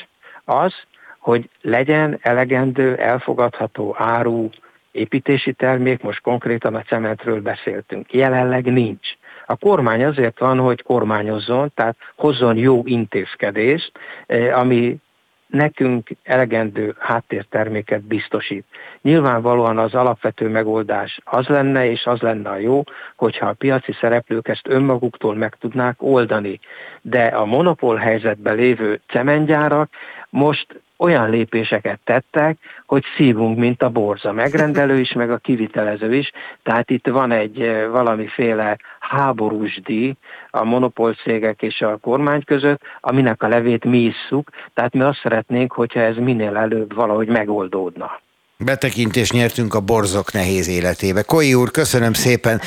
Az, hogy legyen elegendő, elfogadható áru építési termék, most konkrétan a cementről beszéltünk. Jelenleg nincs. A kormány azért van, hogy kormányozzon, tehát hozzon jó intézkedést, eh, ami nekünk elegendő háttérterméket biztosít. Nyilvánvalóan az alapvető megoldás az lenne, és az lenne a jó, hogyha a piaci szereplők ezt önmaguktól meg tudnák oldani. De a monopól helyzetben lévő cementgyárak most olyan lépéseket tettek, hogy szívunk, mint a borza. Megrendelő is, meg a kivitelező is. Tehát itt van egy eh, valamiféle háborús díj a monopolcégek és a kormány között, aminek a levét mi isszuk. Tehát mi azt szeretnénk, hogyha ez minél előbb valahogy megoldódna. Betekintést nyertünk a borzok nehéz életébe. Koi úr, köszönöm szépen.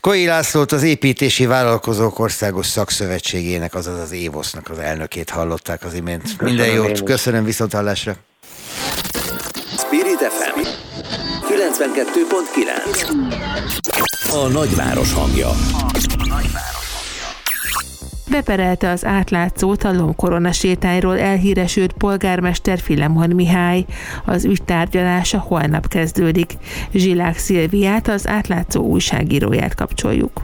Koi Lászlót az Építési Vállalkozók Országos Szakszövetségének, azaz az Évosznak az elnökét hallották az imént. Köszönöm Minden jót, köszönöm viszonthallásra. Spirit FM 92.9 A nagyváros hangja. Beperelte az átlátszót a Lomkorona sétányról elhíresült polgármester Filemon Mihály. Az ügy tárgyalása holnap kezdődik. Zsilák Szilviát, az átlátszó újságíróját kapcsoljuk.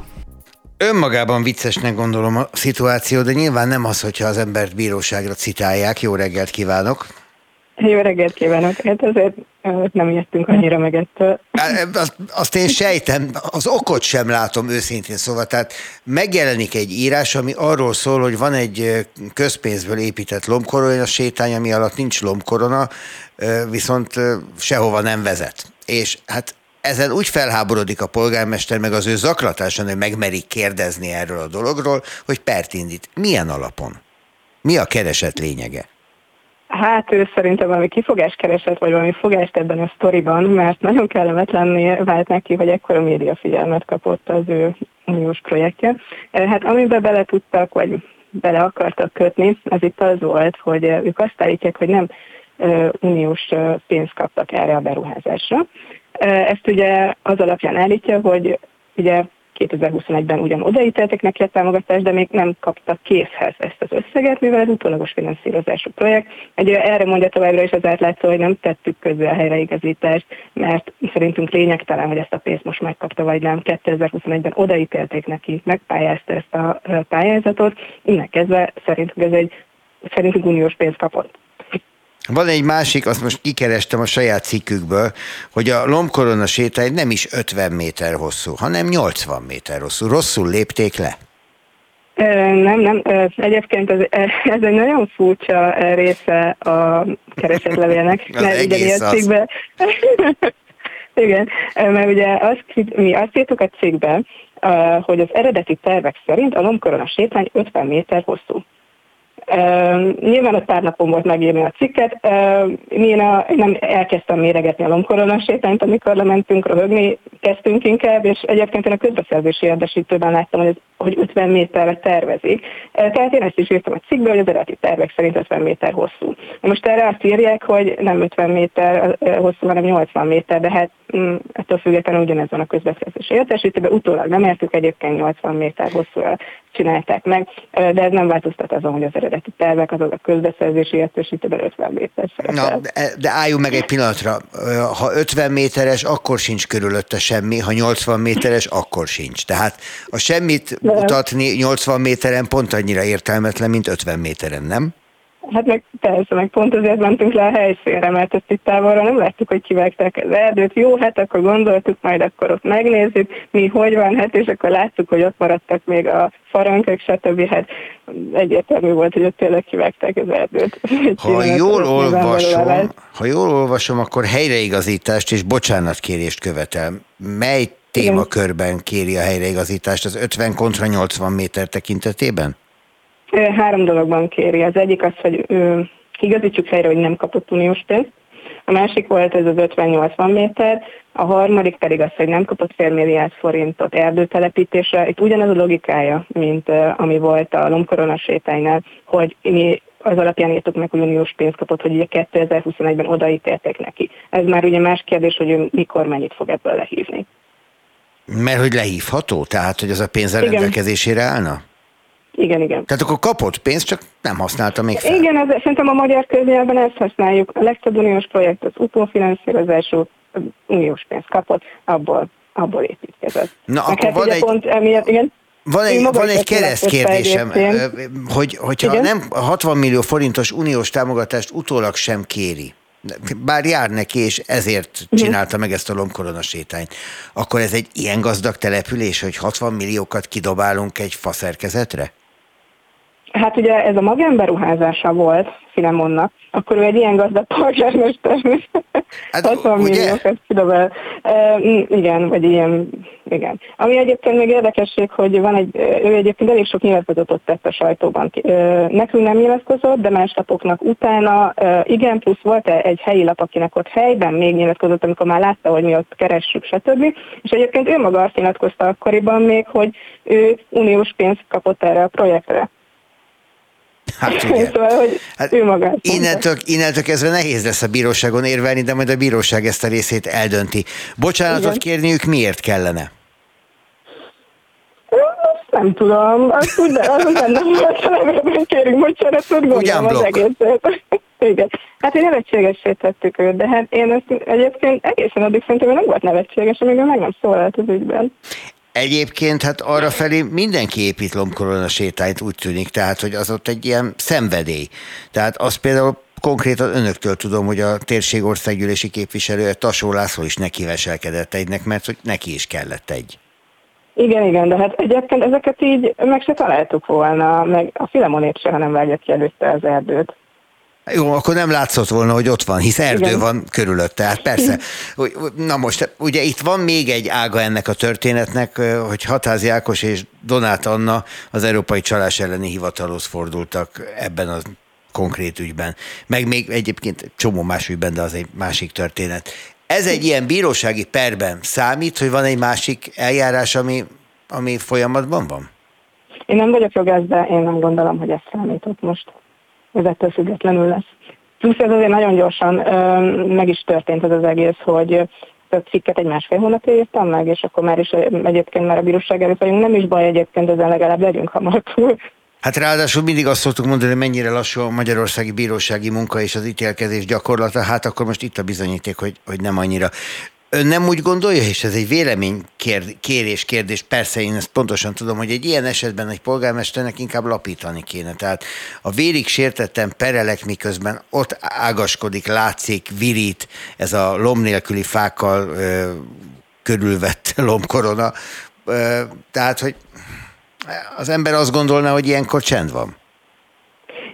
Önmagában viccesnek gondolom a szituáció, de nyilván nem az, hogyha az embert bíróságra citálják. Jó reggelt kívánok! Jó reggelt kívánok! Hát azért nem ijedtünk annyira meg ettől. Azt, én sejtem, az okot sem látom őszintén szóval. Tehát megjelenik egy írás, ami arról szól, hogy van egy közpénzből épített lombkorona sétány, ami alatt nincs lombkorona, viszont sehova nem vezet. És hát ezen úgy felháborodik a polgármester, meg az ő zaklatáson, hogy megmerik kérdezni erről a dologról, hogy pert indít. Milyen alapon? Mi a kereset lényege? Hát ő szerintem valami kifogás keresett, vagy valami fogást ebben a sztoriban, mert nagyon kellemetlenné vált neki, hogy ekkora média figyelmet kapott az ő uniós projektje. Hát amiben bele tudtak, vagy bele akartak kötni, az itt az volt, hogy ők azt állítják, hogy nem uniós pénzt kaptak erre a beruházásra. Ezt ugye az alapján állítja, hogy ugye 2021-ben ugyan odaítéltek neki a támogatást, de még nem kaptak készhez ezt az összeget, mivel ez utólagos finanszírozású projekt. Egy erre mondja továbbra is az átlátszó, hogy nem tettük közé a helyreigazítást, mert szerintünk lényegtelen, hogy ezt a pénzt most megkapta, vagy nem. 2021-ben odaítélték neki, megpályázta ezt a pályázatot, innen kezdve szerintünk ez egy szerintünk uniós pénzt kapott. Van egy másik, azt most kikerestem a saját cikkükből, hogy a lombkorona sétány nem is 50 méter hosszú, hanem 80 méter hosszú. Rosszul lépték le? Nem, nem. Egyébként ez, ez egy nagyon furcsa része a keresetlevélnek. mert egész az. Cikkbe, igen, mert ugye azt, mi azt írtuk a cikkben, hogy az eredeti tervek szerint a lombkorona sétány 50 méter hosszú. Nyilván ott pár volt megírni a cikket. Én a, nem elkezdtem méregetni a lomkorona sétányt, amikor lementünk röhögni, kezdtünk inkább, és egyébként én a közbeszerzési érdesítőben láttam, hogy, ez, hogy 50 méterre tervezik. Uh, tehát én ezt is írtam a cikkbe, hogy az eredeti tervek szerint 50 méter hosszú. Most erre azt írják, hogy nem 50 méter hosszú, hanem 80 méter, de hát mm, ettől függetlenül ugyanez van a közbeszerzési értesítőben. Utólag nem értük egyébként 80 méter hosszú csinálták meg, de ez nem változtat azon, hogy az eredeti tervek, azaz a közbeszerzési értesítőben 50 méter Na, de, de álljunk meg egy pillanatra. Ha 50 méteres, akkor sincs körülötte semmi, ha 80 méteres, akkor sincs. Tehát a semmit mutatni 80 méteren pont annyira értelmetlen, mint 50 méteren, nem? Hát meg persze, meg pont azért mentünk le a helyszínre, mert ezt itt távolra nem láttuk, hogy kivágták az erdőt. Jó, hát akkor gondoltuk, majd akkor ott megnézzük, mi hogy van, hát és akkor láttuk, hogy ott maradtak még a farankok, stb. Hát egyértelmű volt, hogy ott tényleg kivágták az erdőt. Ha jól, olvasom, ha jól olvasom, akkor helyreigazítást és bocsánatkérést követel. Mely témakörben kéri a helyreigazítást az 50 kontra 80 méter tekintetében? Három dologban kéri. Az egyik az, hogy ő, igazítsuk helyre, hogy nem kapott uniós pénzt. A másik volt ez az 50-80 méter, a harmadik pedig az, hogy nem kapott fél milliárd forintot erdőtelepítésre. Itt ugyanaz a logikája, mint uh, ami volt a Lomkorona sétánynál, hogy mi az alapján írtuk meg, hogy uniós pénzt kapott, hogy ugye 2021-ben odaítélték neki. Ez már ugye más kérdés, hogy ő mikor mennyit fog ebből lehívni. Mert hogy lehívható? Tehát, hogy az a pénz rendelkezésére állna? Igen, igen. Tehát akkor kapott pénzt, csak nem használta még fel. Igen, ez, szerintem a magyar köznyelven ezt használjuk. A legtöbb uniós projekt az utófinanszírozású, uniós pénzt kapott, abból, abból építkezett. Na, Meg akkor hát van egy... Pont emiatt, igen, van egy, van egy kereszt kérdésem, hogy, hogyha Igen? nem 60 millió forintos uniós támogatást utólag sem kéri, bár jár neki, és ezért mhm. csinálta meg ezt a lomkorona sétányt, akkor ez egy ilyen gazdag település, hogy 60 milliókat kidobálunk egy faszerkezetre? Hát ugye ez a magánberuházása volt Filemonnak, akkor ő egy ilyen gazdag polgármester, hát, 60 ugye? milliókat kidobál. E, igen, vagy ilyen, igen. Ami egyébként még érdekesség, hogy van egy, ő egyébként elég sok nyilatkozatot tett a sajtóban. Nekünk nem nyilatkozott, de más lapoknak utána, igen, plusz volt egy helyi lap, akinek ott helyben még nyilatkozott, amikor már látta, hogy mi ott keressük, stb. És egyébként ő maga azt nyilatkozta akkoriban még, hogy ő uniós pénzt kapott erre a projektre. Hát ugye. szóval, hogy hát ő magát innentől, innentől kezdve nehéz lesz a bíróságon érvelni, de majd a bíróság ezt a részét eldönti. Bocsánatot Igen. kérniük miért kellene? nem tudom, azt úgy, de azon levélben kérünk bocsánatot, gondolom az egészet. Igen. Hát én nevetségessé tettük őt, de hát én ezt egyébként egészen addig szerintem nem volt nevetséges, amíg meg nem szólalt az ügyben. Egyébként hát arra felé mindenki épít lombkorona sétányt, úgy tűnik, tehát hogy az ott egy ilyen szenvedély. Tehát az például konkrétan önöktől tudom, hogy a térség országgyűlési képviselője Tasó László is neki veselkedett egynek, mert hogy neki is kellett egy. Igen, igen, de hát egyébként ezeket így meg se találtuk volna, meg a Filemonét se, nem vágja ki előtte az erdőt. Jó, akkor nem látszott volna, hogy ott van, hisz erdő Igen. van körülötte. Hát persze. Na most, ugye itt van még egy ága ennek a történetnek, hogy Hatázi Ákos és Donát Anna az Európai Csalás elleni hivatalhoz fordultak ebben a konkrét ügyben. Meg még egyébként csomó más ügyben, de az egy másik történet. Ez egy ilyen bírósági perben számít, hogy van egy másik eljárás, ami, ami folyamatban van? Én nem vagyok jogász, de én nem gondolom, hogy ez számított most ez ettől függetlenül lesz. Plusz ez azért nagyon gyorsan meg is történt ez az egész, hogy több cikket egy másfél hónapja írtam meg, és akkor már is egyébként már a bíróság előtt vagyunk. Nem is baj egyébként, ezen legalább legyünk hamar túl. Hát ráadásul mindig azt szoktuk mondani, hogy mennyire lassú a magyarországi bírósági munka és az ítélkezés gyakorlata, hát akkor most itt a bizonyíték, hogy, hogy nem annyira. Ön nem úgy gondolja, és ez egy vélemény kérés kérdés, persze én ezt pontosan tudom, hogy egy ilyen esetben egy polgármesternek inkább lapítani kéne. Tehát a vérig sértettem perelek, miközben ott ágaskodik, látszik, virít ez a lom nélküli fákkal ö, körülvett lomkorona. Ö, tehát, hogy az ember azt gondolná, hogy ilyenkor csend van.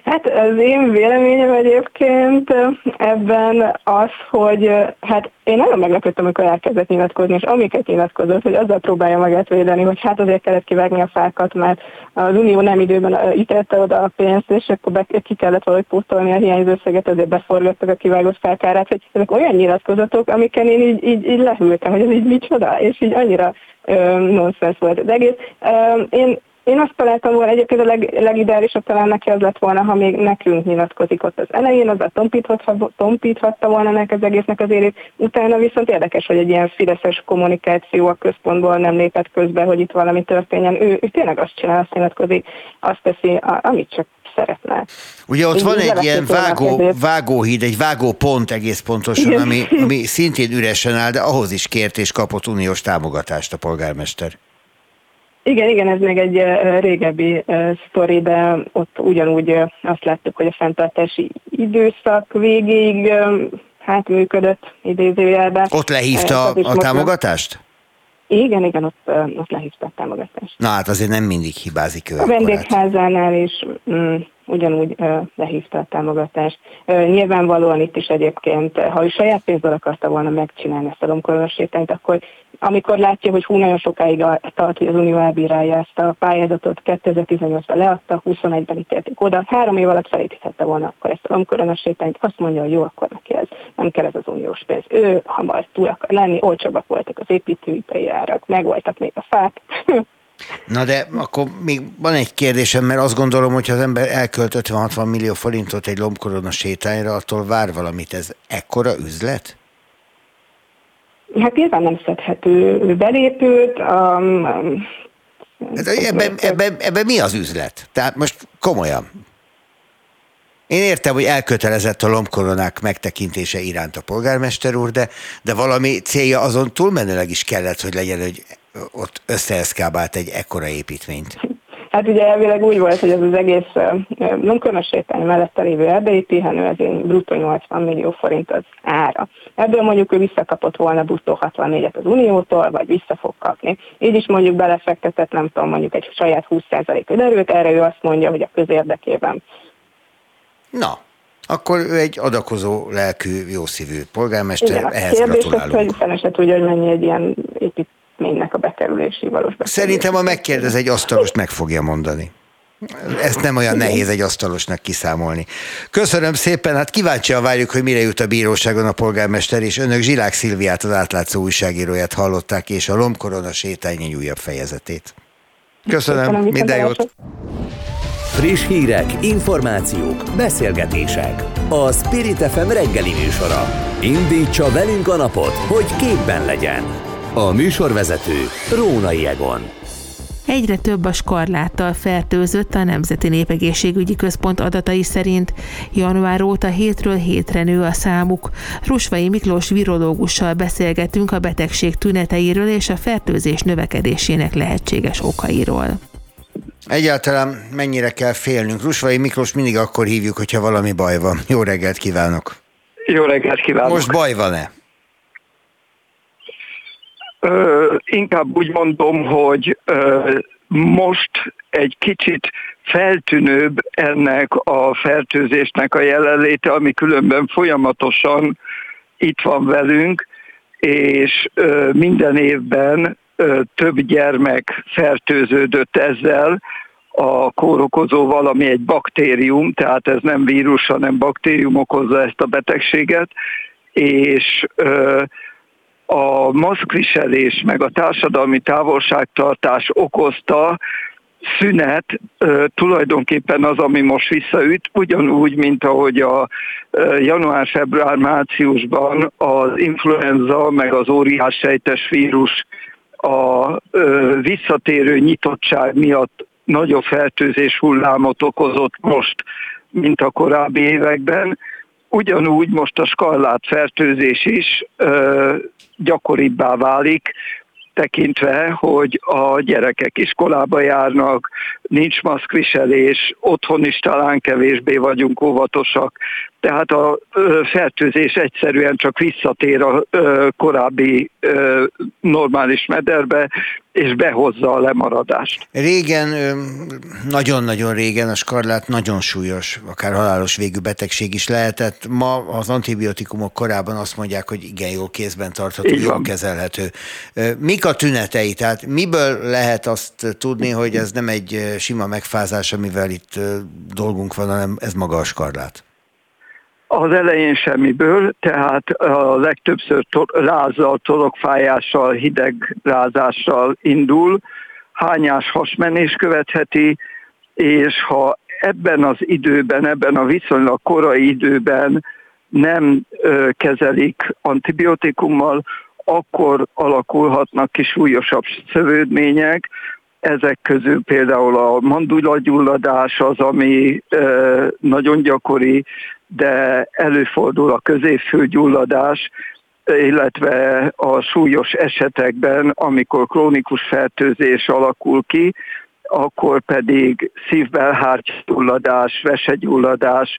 Hát az én véleményem egyébként ebben az, hogy hát én nagyon meglepődtem, amikor elkezdett nyilatkozni, és amiket nyilatkozott, hogy azzal próbálja magát védeni, hogy hát azért kellett kivágni a fákat, mert az Unió nem időben ítélte oda a pénzt, és akkor be, ki kellett valahogy pótolni a hiányzó összeget, azért beforgattak a kivágott fákárát, hogy ezek olyan nyilatkozatok, amiken én így, így, így lehűltem, hogy ez így micsoda, és így annyira nonsens volt az egész. Én én azt találtam volna, egyébként a leg, legideálisabb talán neki az lett volna, ha még nekünk nyilatkozik ott az elején, az a tompíthatta, volna nek az egésznek az érét. Utána viszont érdekes, hogy egy ilyen fideszes kommunikáció a központból nem lépett közbe, hogy itt valami történjen. Ő, ő tényleg azt csinál, azt nyilatkozik, azt teszi, amit csak szeretne. Ugye ott Én van egy ilyen vágó, vágóhíd, egy vágópont egész pontosan, ami, ami szintén üresen áll, de ahhoz is kért és kapott uniós támogatást a polgármester. Igen, igen, ez még egy régebbi sztori, de ott ugyanúgy azt láttuk, hogy a fenntartási időszak végéig hát működött idézőjelben. Ott lehívta a, a támogatást? Igen, igen, ott, ott lehívta a támogatást. Na hát azért nem mindig hibázik ő. A vendégházánál is mm, ugyanúgy uh, lehívta a támogatást. Nyilvánvalóan itt is egyébként, ha ő saját pénzből akarta volna megcsinálni ezt a lomkoronasétányt, akkor amikor látja, hogy hú, nagyon sokáig tart, hogy az Unió elbírálja ezt a pályázatot, 2018-ban leadta, 21-ben ítélték oda, három év alatt felépíthette volna akkor ezt a lomkoronasétányt, azt mondja, hogy jó, akkor neki ez nem kell ez az uniós pénz. Ő hamar túl akar lenni, olcsóbbak voltak az építőipei árak, megvoltak még a fák, Na de akkor még van egy kérdésem, mert azt gondolom, hogy az ember elkölt 50-60 millió forintot egy lombkorona sétányra, attól vár valamit. Ez ekkora üzlet? Hát nyilván nem szedhető belépőt. Um, hát ebben, ebben, ebben mi az üzlet? Tehát most komolyan. Én értem, hogy elkötelezett a lombkoronák megtekintése iránt a polgármester úr, de, de valami célja azon túlmenőleg is kellett, hogy legyen, hogy ott összeeszkábált egy ekkora építményt? Hát ugye elvileg úgy volt, hogy ez az egész Lunkörnös sétány mellett lévő erdei pihenő, az én bruttó 80 millió forint az ára. Ebből mondjuk ő visszakapott volna bruttó 64-et az Uniótól, vagy vissza fog kapni. Így is mondjuk belefektetett, nem tudom, mondjuk egy saját 20% öderőt, erre ő azt mondja, hogy a közérdekében. Na, akkor ő egy adakozó lelkű, jószívű polgármester, Igen, ehhez kérdés gratulálunk. Az, hogy fene se tudja, hogy mennyi egy ilyen épít, építménynek a bekerülési valós bekerülési. Szerintem, ha megkérdez egy asztalost, meg fogja mondani. Ezt nem olyan nehéz egy asztalosnak kiszámolni. Köszönöm szépen, hát kíváncsian várjuk, hogy mire jut a bíróságon a polgármester, és önök Zsilák Szilviát, az átlátszó újságíróját hallották, és a Lomkorona sétány újabb fejezetét. Köszönöm, Köszönöm minden jót! Friss hírek, információk, beszélgetések. A Spirit FM reggeli műsora. Indítsa velünk a napot, hogy képben legyen. A műsorvezető Rónai Egon. Egyre több a skarláttal fertőzött a Nemzeti Népegészségügyi Központ adatai szerint. Január óta hétről hétre nő a számuk. Rusvai Miklós virológussal beszélgetünk a betegség tüneteiről és a fertőzés növekedésének lehetséges okairól. Egyáltalán mennyire kell félnünk? Rusvai Miklós mindig akkor hívjuk, hogyha valami baj van. Jó reggelt kívánok! Jó reggelt kívánok! Most baj van-e? Ö, inkább úgy mondom, hogy ö, most egy kicsit feltűnőbb ennek a fertőzésnek a jelenléte, ami különben folyamatosan itt van velünk, és ö, minden évben több gyermek fertőződött ezzel, a kórokozóval, ami egy baktérium, tehát ez nem vírus, hanem baktérium okozza ezt a betegséget, és ö, a maszkviselés meg a társadalmi távolságtartás okozta szünet tulajdonképpen az, ami most visszaüt, ugyanúgy, mint ahogy a január, február, márciusban az influenza meg az óriás sejtes vírus a visszatérő nyitottság miatt nagyobb fertőzés hullámot okozott most, mint a korábbi években. Ugyanúgy most a skarlát fertőzés is ö, gyakoribbá válik, tekintve, hogy a gyerekek iskolába járnak, nincs maszkviselés, otthon is talán kevésbé vagyunk óvatosak, tehát a fertőzés egyszerűen csak visszatér a korábbi normális mederbe, és behozza a lemaradást. Régen, nagyon-nagyon régen a skarlát nagyon súlyos, akár halálos végű betegség is lehetett. Ma az antibiotikumok korában azt mondják, hogy igen, jó kézben tartható, jól kezelhető. Mik a tünetei? Tehát miből lehet azt tudni, hogy ez nem egy sima megfázás, amivel itt dolgunk van, hanem ez maga a skarlát? Az elején semmiből, tehát a legtöbbször to- lázzal, torokfájással, hideg rázással indul, hányás hasmenés követheti, és ha ebben az időben, ebben a viszonylag korai időben nem ö, kezelik antibiotikummal, akkor alakulhatnak ki súlyosabb szövődmények, ezek közül például a mandulagyulladás az, ami nagyon gyakori, de előfordul a középfőgyulladás, illetve a súlyos esetekben, amikor krónikus fertőzés alakul ki, akkor pedig szívbelhártygyulladás, vesegyulladás,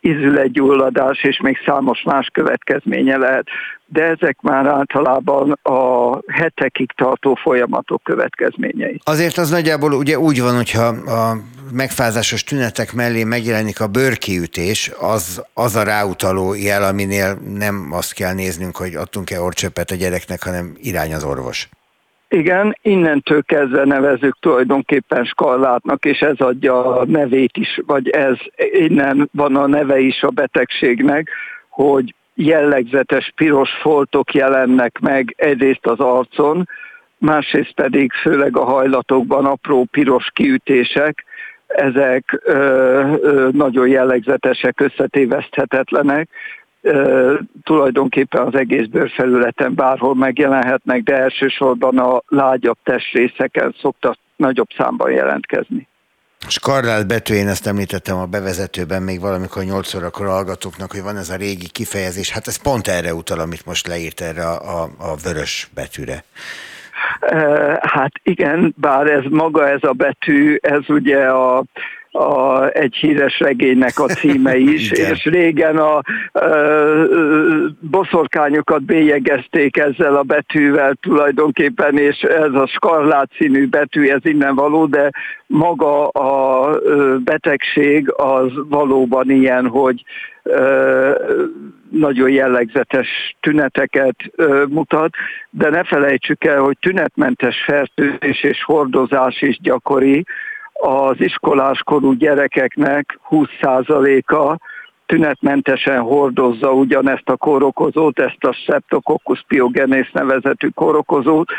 izületgyulladás és még számos más következménye lehet, de ezek már általában a hetekig tartó folyamatok következményei. Azért az nagyjából ugye úgy van, hogyha a megfázásos tünetek mellé megjelenik a bőrkiütés, az, az a ráutaló jel, aminél nem azt kell néznünk, hogy adtunk-e orcsöpet a gyereknek, hanem irány az orvos. Igen, innentől kezdve nevezük tulajdonképpen skallátnak, és ez adja a nevét is, vagy ez innen van a neve is a betegségnek, hogy jellegzetes piros foltok jelennek meg egyrészt az arcon, másrészt pedig főleg a hajlatokban apró piros kiütések, ezek ö, ö, nagyon jellegzetesek, összetéveszthetetlenek, tulajdonképpen az egész bőrfelületen bárhol megjelenhetnek, de elsősorban a lágyabb testrészeken szoktak nagyobb számban jelentkezni. Skarlát betű, én ezt említettem a bevezetőben még valamikor 8 órakor hallgatóknak, hogy van ez a régi kifejezés, hát ez pont erre utal, amit most leírt erre a, a, a vörös betűre. Hát igen, bár ez maga ez a betű, ez ugye a a, egy híres regénynek a címe is, és régen a, a boszorkányokat bélyegezték ezzel a betűvel tulajdonképpen, és ez a skarlát színű betű, ez innen való, de maga a betegség az valóban ilyen, hogy nagyon jellegzetes tüneteket mutat, de ne felejtsük el, hogy tünetmentes fertőzés és hordozás is gyakori, az iskoláskorú gyerekeknek 20%-a tünetmentesen hordozza ugyanezt a kórokozót, ezt a Streptococcus pyogenes nevezetű kórokozót,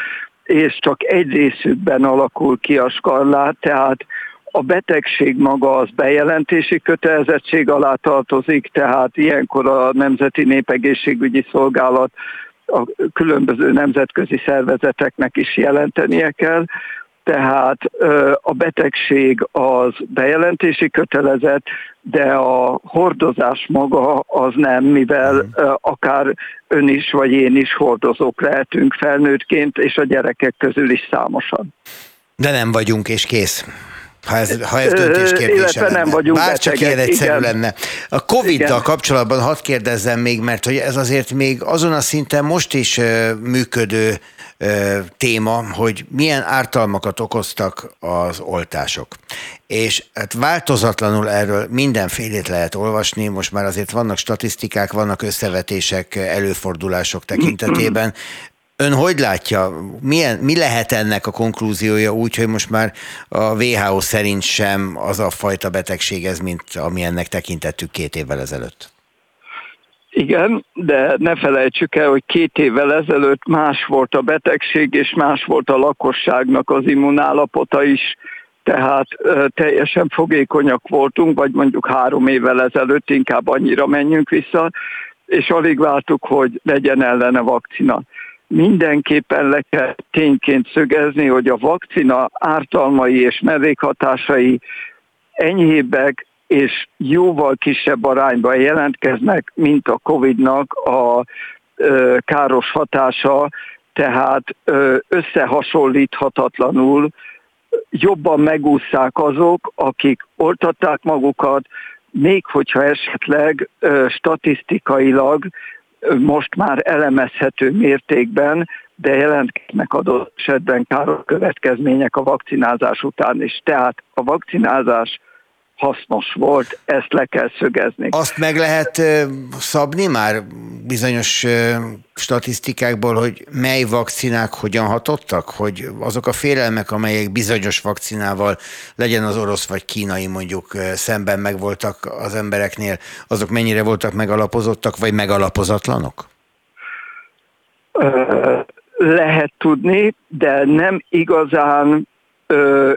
és csak egy részükben alakul ki a skarlát, tehát a betegség maga az bejelentési kötelezettség alá tartozik, tehát ilyenkor a Nemzeti Népegészségügyi Szolgálat a különböző nemzetközi szervezeteknek is jelentenie kell, tehát a betegség az bejelentési kötelezet, de a hordozás maga az nem, mivel mm. akár ön is vagy én is hordozók lehetünk felnőttként, és a gyerekek közül is számosan. De nem vagyunk, és kész. Ha ez, ha ez döntés kérdése lenne. nem vagyunk Bár csak ilyen egyszerű igen. lenne. A Covid-dal kapcsolatban hadd kérdezzem még, mert hogy ez azért még azon a szinten most is működő téma, hogy milyen ártalmakat okoztak az oltások. És hát változatlanul erről mindenfélét lehet olvasni, most már azért vannak statisztikák, vannak összevetések, előfordulások tekintetében. Ön hogy látja, milyen, mi lehet ennek a konklúziója úgy, hogy most már a WHO szerint sem az a fajta betegség ez, mint ami ennek tekintettük két évvel ezelőtt? Igen, de ne felejtsük el, hogy két évvel ezelőtt más volt a betegség, és más volt a lakosságnak az immunállapota is, tehát teljesen fogékonyak voltunk, vagy mondjuk három évvel ezelőtt inkább annyira menjünk vissza, és alig vártuk, hogy legyen ellene vakcina. Mindenképpen le kell tényként szögezni, hogy a vakcina ártalmai és mellékhatásai enyhébbek, és jóval kisebb arányban jelentkeznek, mint a COVID-nak a ö, káros hatása, tehát ö, összehasonlíthatatlanul jobban megúszszák azok, akik oltatták magukat, még hogyha esetleg ö, statisztikailag ö, most már elemezhető mértékben, de jelentkeznek adott esetben káros következmények a vakcinázás után is. Tehát a vakcinázás hasznos volt, ezt le kell szögezni. Azt meg lehet szabni már bizonyos statisztikákból, hogy mely vakcinák hogyan hatottak? Hogy azok a félelmek, amelyek bizonyos vakcinával, legyen az orosz vagy kínai mondjuk szemben megvoltak az embereknél, azok mennyire voltak megalapozottak, vagy megalapozatlanok? Lehet tudni, de nem igazán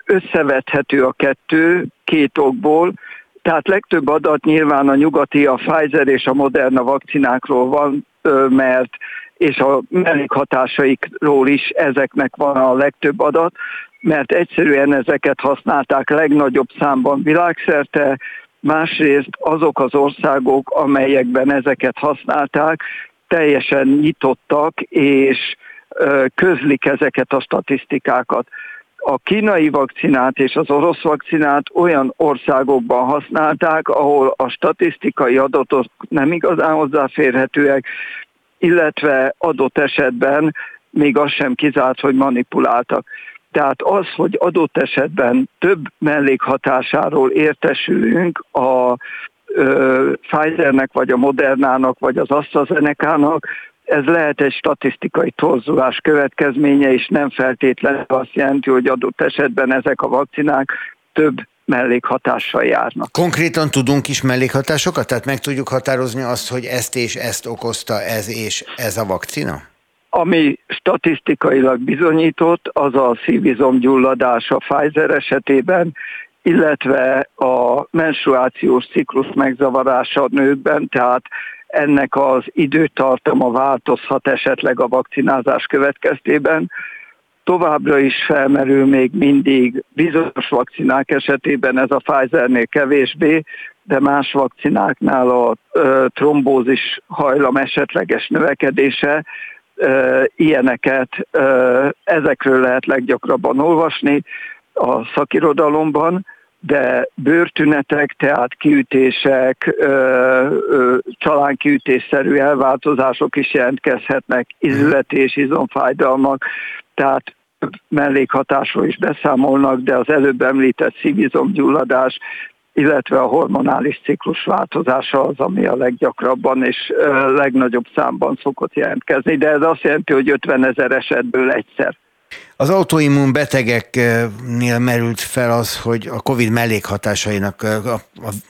összevethető a kettő két okból. Tehát legtöbb adat nyilván a nyugati, a Pfizer és a Moderna vakcinákról van, mert és a mellékhatásaikról is ezeknek van a legtöbb adat, mert egyszerűen ezeket használták legnagyobb számban világszerte, másrészt azok az országok, amelyekben ezeket használták, teljesen nyitottak, és közlik ezeket a statisztikákat a kínai vakcinát és az orosz vakcinát olyan országokban használták, ahol a statisztikai adatok nem igazán hozzáférhetőek, illetve adott esetben még az sem kizárt, hogy manipuláltak. Tehát az, hogy adott esetben több mellékhatásáról értesülünk a Pfizernek, vagy a Modernának, vagy az AstraZeneca-nak, ez lehet egy statisztikai torzulás következménye, és nem feltétlenül azt jelenti, hogy adott esetben ezek a vakcinák több mellékhatással járnak. Konkrétan tudunk is mellékhatásokat? Tehát meg tudjuk határozni azt, hogy ezt és ezt okozta ez és ez a vakcina? Ami statisztikailag bizonyított, az a szívizomgyulladás a Pfizer esetében, illetve a menstruációs ciklus megzavarása a nőkben, tehát ennek az időtartama változhat esetleg a vakcinázás következtében. Továbbra is felmerül még mindig bizonyos vakcinák esetében ez a Pfizernél kevésbé, de más vakcináknál a trombózis hajlam esetleges növekedése, ilyeneket, ezekről lehet leggyakrabban olvasni a szakirodalomban, de bőrtünetek, tehát kiütések, csalánkiütésszerű elváltozások is jelentkezhetnek, izületés, izomfájdalmak, tehát mellékhatásról is beszámolnak, de az előbb említett szívizomgyulladás, illetve a hormonális ciklus változása az, ami a leggyakrabban és legnagyobb számban szokott jelentkezni, de ez azt jelenti, hogy 50 ezer esetből egyszer. Az autoimmun betegeknél merült fel az, hogy a COVID mellékhatásainak, a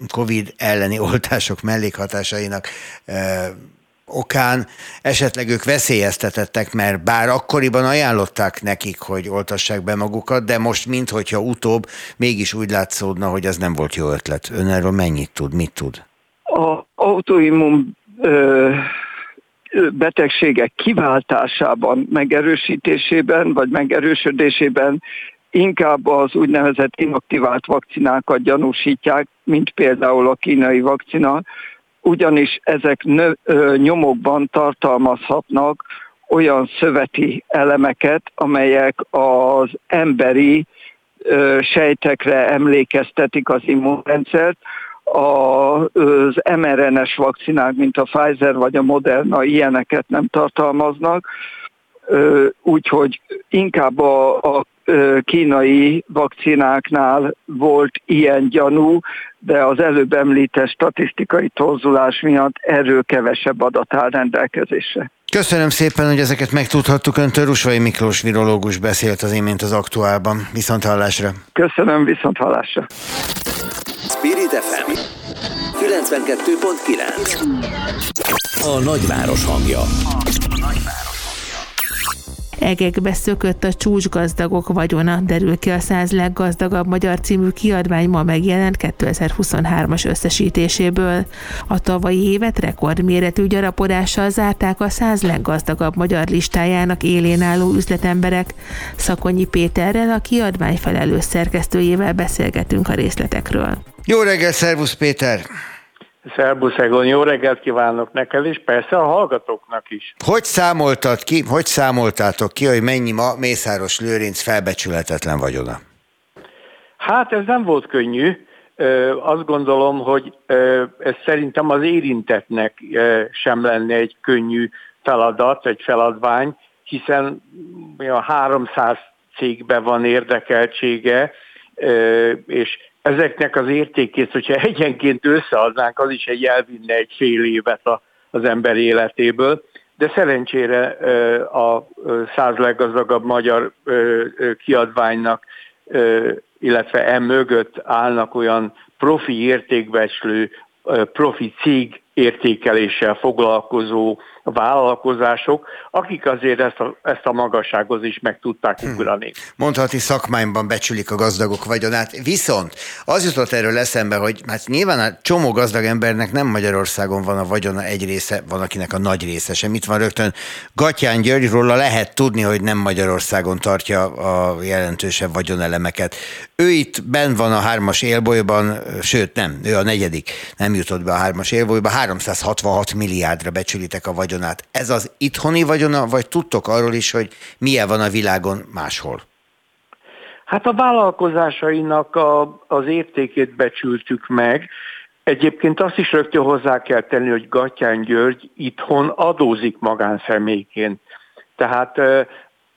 COVID elleni oltások mellékhatásainak okán esetleg ők veszélyeztetettek, mert bár akkoriban ajánlották nekik, hogy oltassák be magukat, de most minthogyha utóbb mégis úgy látszódna, hogy ez nem volt jó ötlet. Ön erről mennyit tud, mit tud? A autoimmun betegségek kiváltásában, megerősítésében vagy megerősödésében inkább az úgynevezett inaktivált vakcinákat gyanúsítják, mint például a kínai vakcina, ugyanis ezek nö, ö, nyomokban tartalmazhatnak olyan szöveti elemeket, amelyek az emberi sejtekre emlékeztetik az immunrendszert, az mRNS vakcinák, mint a Pfizer vagy a Moderna ilyeneket nem tartalmaznak, úgyhogy inkább a, a kínai vakcináknál volt ilyen gyanú, de az előbb említett statisztikai torzulás miatt erről kevesebb adat áll rendelkezésre. Köszönöm szépen, hogy ezeket megtudhattuk öntől. Rusvai Miklós virológus beszélt az imént az aktuálban. Viszont hallásra. Köszönöm, viszont hallásra. Spirit FM 92.9 A nagyváros hangja. Egekbe szökött a csúcsgazdagok vagyona, derül ki a száz leggazdagabb magyar című kiadvány ma megjelent 2023-as összesítéséből. A tavalyi évet rekordméretű gyarapodással zárták a száz leggazdagabb magyar listájának élén álló üzletemberek. Szakonyi Péterrel, a kiadvány felelős szerkesztőjével beszélgetünk a részletekről. Jó reggel, szervusz Péter! Szerbusz Egon, jó reggelt kívánok neked, és persze a hallgatóknak is. Hogy számoltad ki, hogy számoltátok ki, hogy mennyi ma Mészáros Lőrinc felbecsületetlen vagyona? Hát ez nem volt könnyű. Azt gondolom, hogy ez szerintem az érintetnek sem lenne egy könnyű feladat, egy feladvány, hiszen a 300 cégben van érdekeltsége, és ezeknek az értékét, hogyha egyenként összeadnánk, az is egy elvinne egy fél évet a, az ember életéből. De szerencsére a száz leggazdagabb magyar kiadványnak, illetve em mögött állnak olyan profi értékbecslő, profi cég értékeléssel foglalkozó vállalkozások, akik azért ezt a, ezt a magassághoz is meg tudták hm. ugrani. Mondhatni szakmányban becsülik a gazdagok vagyonát. Viszont az jutott erről eszembe, hogy hát nyilván a csomó gazdag embernek nem Magyarországon van a vagyona egy része, van akinek a nagy része sem. Itt van rögtön Gatyán Györgyről lehet tudni, hogy nem Magyarországon tartja a jelentősebb vagyonelemeket. Ő itt ben van a hármas élbolyban, sőt nem, ő a negyedik, nem jutott be a hármas élbolyba, 366 milliárdra becsülitek a vagyonát. Ez az itthoni vagyona, vagy tudtok arról is, hogy milyen van a világon máshol? Hát a vállalkozásainak a, az értékét becsültük meg. Egyébként azt is rögtön hozzá kell tenni, hogy Gatyán György itthon adózik magánszemélyként. Tehát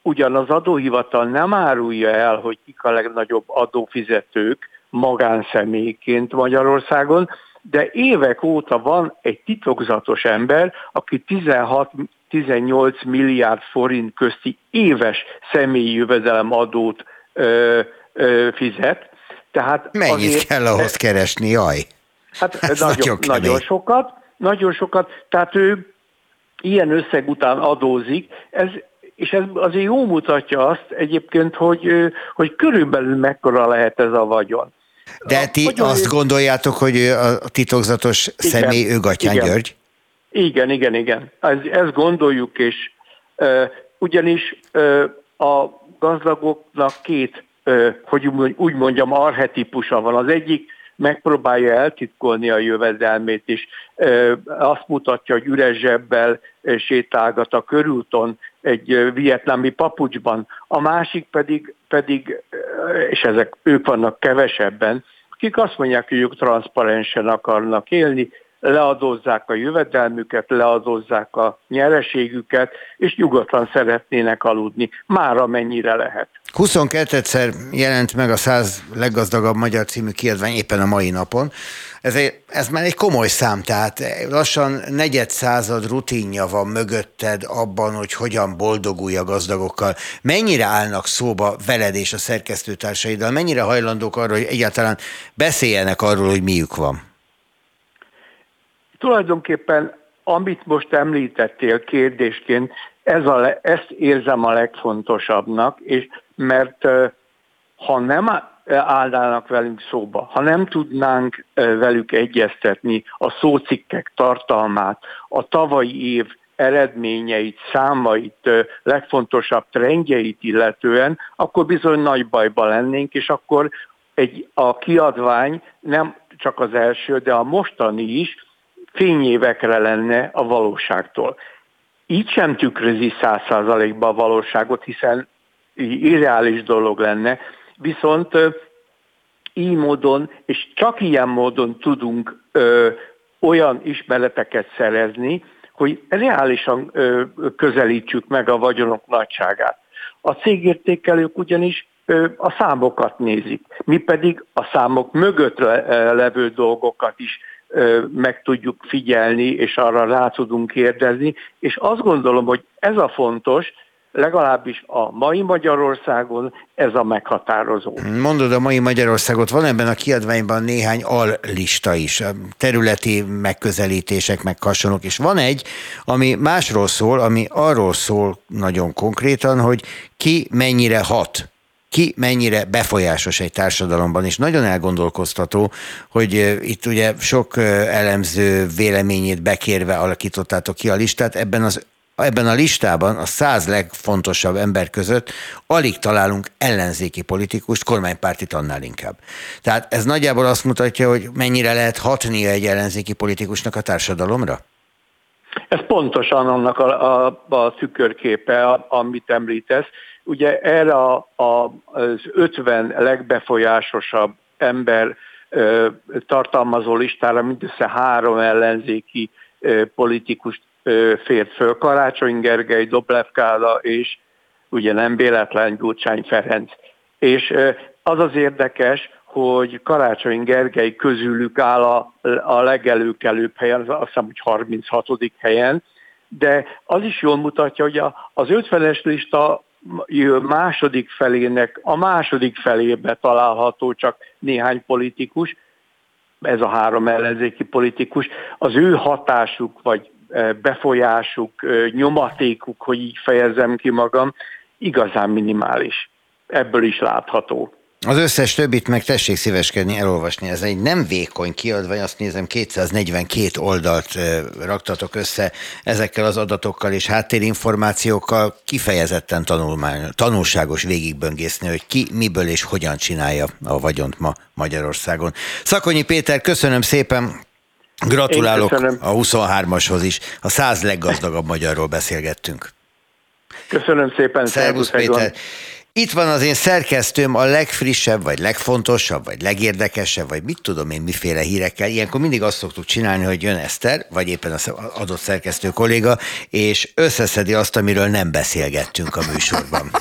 ugyan az adóhivatal nem árulja el, hogy kik a legnagyobb adófizetők magánszemélyként Magyarországon, de évek óta van egy titokzatos ember, aki 16-18 milliárd forint közti éves személyi jövedelem adót ö, ö, fizet. Tehát Mennyit azért, kell ahhoz keresni, jaj? Hát Ez nagyon, nagyon, nagyon sokat, nagyon sokat. Tehát ő ilyen összeg után adózik, ez, és ez azért jó mutatja azt egyébként, hogy, hogy körülbelül mekkora lehet ez a vagyon. De ti Hogyan azt gondoljátok, hogy a titokzatos igen, személy ő Gatyán igen. György? Igen, igen, igen. Ez, ezt gondoljuk, és uh, ugyanis uh, a gazdagoknak két, uh, hogy úgy mondjam, arhetipusa van. Az egyik megpróbálja eltitkolni a jövedelmét, és azt mutatja, hogy üres zsebbel sétálgat a körúton egy vietnámi papucsban. A másik pedig, pedig és ezek ők vannak kevesebben, akik azt mondják, hogy ők transzparensen akarnak élni, leadózzák a jövedelmüket, leadózzák a nyereségüket, és nyugodtan szeretnének aludni, már amennyire lehet. 22-szer jelent meg a 100 leggazdagabb magyar című kiadvány éppen a mai napon. Ez, egy, ez már egy komoly szám, tehát lassan negyed század rutinja van mögötted abban, hogy hogyan boldogulj a gazdagokkal. Mennyire állnak szóba veled és a szerkesztőtársaiddal? Mennyire hajlandók arra, hogy egyáltalán beszéljenek arról, hogy miük van? Tulajdonképpen, amit most említettél kérdésként, ez a, ezt érzem a legfontosabbnak, és mert ha nem állnának velünk szóba, ha nem tudnánk velük egyeztetni a szócikkek tartalmát, a tavalyi év eredményeit, számait, legfontosabb trendjeit illetően, akkor bizony nagy bajba lennénk, és akkor egy, a kiadvány nem csak az első, de a mostani is fényévekre lenne a valóságtól. Így sem tükrözi száz százalékban a valóságot, hiszen irreális dolog lenne, viszont így módon, és csak ilyen módon tudunk ö, olyan ismereteket szerezni, hogy reálisan ö, közelítsük meg a vagyonok nagyságát. A cégértékelők ugyanis ö, a számokat nézik, mi pedig a számok mögött levő dolgokat is meg tudjuk figyelni, és arra rá tudunk kérdezni, és azt gondolom, hogy ez a fontos, legalábbis a mai Magyarországon ez a meghatározó. Mondod a mai Magyarországot, van ebben a kiadványban néhány allista is, területi megközelítések, meg hasonlók, és van egy, ami másról szól, ami arról szól nagyon konkrétan, hogy ki mennyire hat ki mennyire befolyásos egy társadalomban, és nagyon elgondolkoztató, hogy itt ugye sok elemző véleményét bekérve alakítottátok ki a listát, ebben az ebben a listában a száz legfontosabb ember között alig találunk ellenzéki politikust, kormánypártit annál inkább. Tehát ez nagyjából azt mutatja, hogy mennyire lehet hatnia egy ellenzéki politikusnak a társadalomra? Ez pontosan annak a, a, a tükörképe, amit említesz. Ugye erre a, a, az 50 legbefolyásosabb ember ö, tartalmazó listára mindössze három ellenzéki ö, politikust fért föl, Karácsony Gergely, Doblev Kála és ugye nem véletlen Gyurcsány Ferenc. És az az érdekes, hogy Karácsony Gergely közülük áll a, a legelőkelőbb helyen, azt hiszem, hogy 36. helyen, de az is jól mutatja, hogy az 50-es lista második felének, a második felébe található csak néhány politikus, ez a három ellenzéki politikus, az ő hatásuk vagy befolyásuk, nyomatékuk, hogy így fejezem ki magam, igazán minimális. Ebből is látható. Az összes többit meg tessék szíveskedni elolvasni. Ez egy nem vékony kiadvány, azt nézem 242 oldalt raktatok össze ezekkel az adatokkal és háttérinformációkkal. Kifejezetten tanulmány, tanulságos végigböngészni, hogy ki miből és hogyan csinálja a vagyont ma Magyarországon. Szakonyi Péter, köszönöm szépen, Gratulálok a 23-ashoz is. A száz leggazdagabb magyarról beszélgettünk. Köszönöm szépen. Szervusz Péter. Itt van az én szerkesztőm a legfrissebb, vagy legfontosabb, vagy legérdekesebb, vagy mit tudom én, miféle hírekkel. Ilyenkor mindig azt szoktuk csinálni, hogy jön Eszter, vagy éppen az adott szerkesztő kolléga, és összeszedi azt, amiről nem beszélgettünk a műsorban.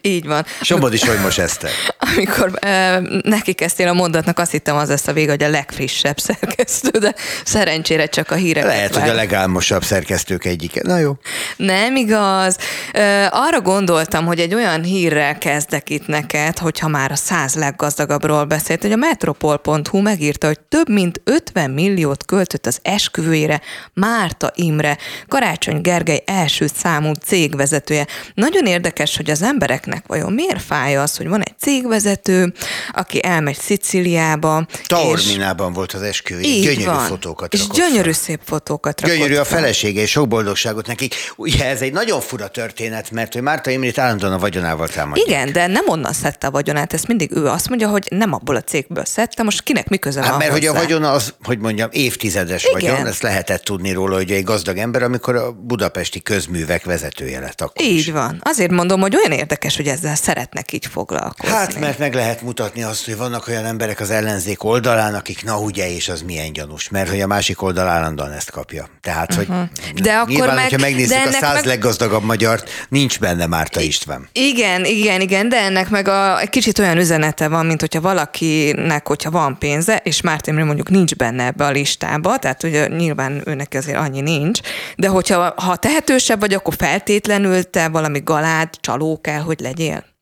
Így van. Somod is, hogy most Eszter. Amikor e, neki kezdtél a mondatnak, azt hittem az lesz a vége, hogy a legfrissebb szerkesztő, de szerencsére csak a hírek. Lehet, hogy a legálmosabb szerkesztők egyike. Na jó. Nem igaz. E, arra gondoltam, hogy egy olyan hírrel kezdek itt neked, hogyha már a száz leggazdagabbról beszélt, hogy a metropol.hu megírta, hogy több mint 50 milliót költött az esküvőjére Márta Imre, Karácsony Gergely első számú cégvezetője. Nagyon érdekes, hogy az embereknek vajon miért fáj az, hogy van egy cégvezető, aki elmegy Sziciliába. Taorminában volt az esküvő, gyönyörű van. fotókat És gyönyörű fel. szép fotókat Gyönyörű a felesége, és sok boldogságot nekik. Ugye ez egy nagyon fura történet, mert hogy Márta Imrét állandóan a vagyonával támadják. Igen, de nem onnan szedte a vagyonát, ezt mindig ő azt mondja, hogy nem abból a cégből szedte, most kinek mi köze hát, van Mert hozzá? hogy a vagyona az, hogy mondjam, évtizedes Igen. vagyon, ezt lehetett tudni róla, hogy egy gazdag ember, amikor a budapesti közművek vezetője lett akkor Így is. van. Azért mondom, hogy olyan érdekes, hogy ezzel szeretnek így foglalkozni. Hát, mert meg lehet mutatni azt, hogy vannak olyan emberek az ellenzék oldalán, akik na ugye, és az milyen gyanús, mert hogy a másik oldal állandóan ezt kapja. Tehát, uh-huh. hogy de akkor nyilván, meg, hogyha megnézzük de a száz meg... leggazdagabb magyart, nincs benne Márta István. Igen, igen, igen, de ennek meg a, egy kicsit olyan üzenete van, mint hogyha valakinek, hogyha van pénze, és Márton mondjuk nincs benne ebbe a listába, tehát ugye nyilván őnek azért annyi nincs, de hogyha ha tehetősebb vagy, akkor feltétlenül te valami galád, csaló kell, hogy legyél?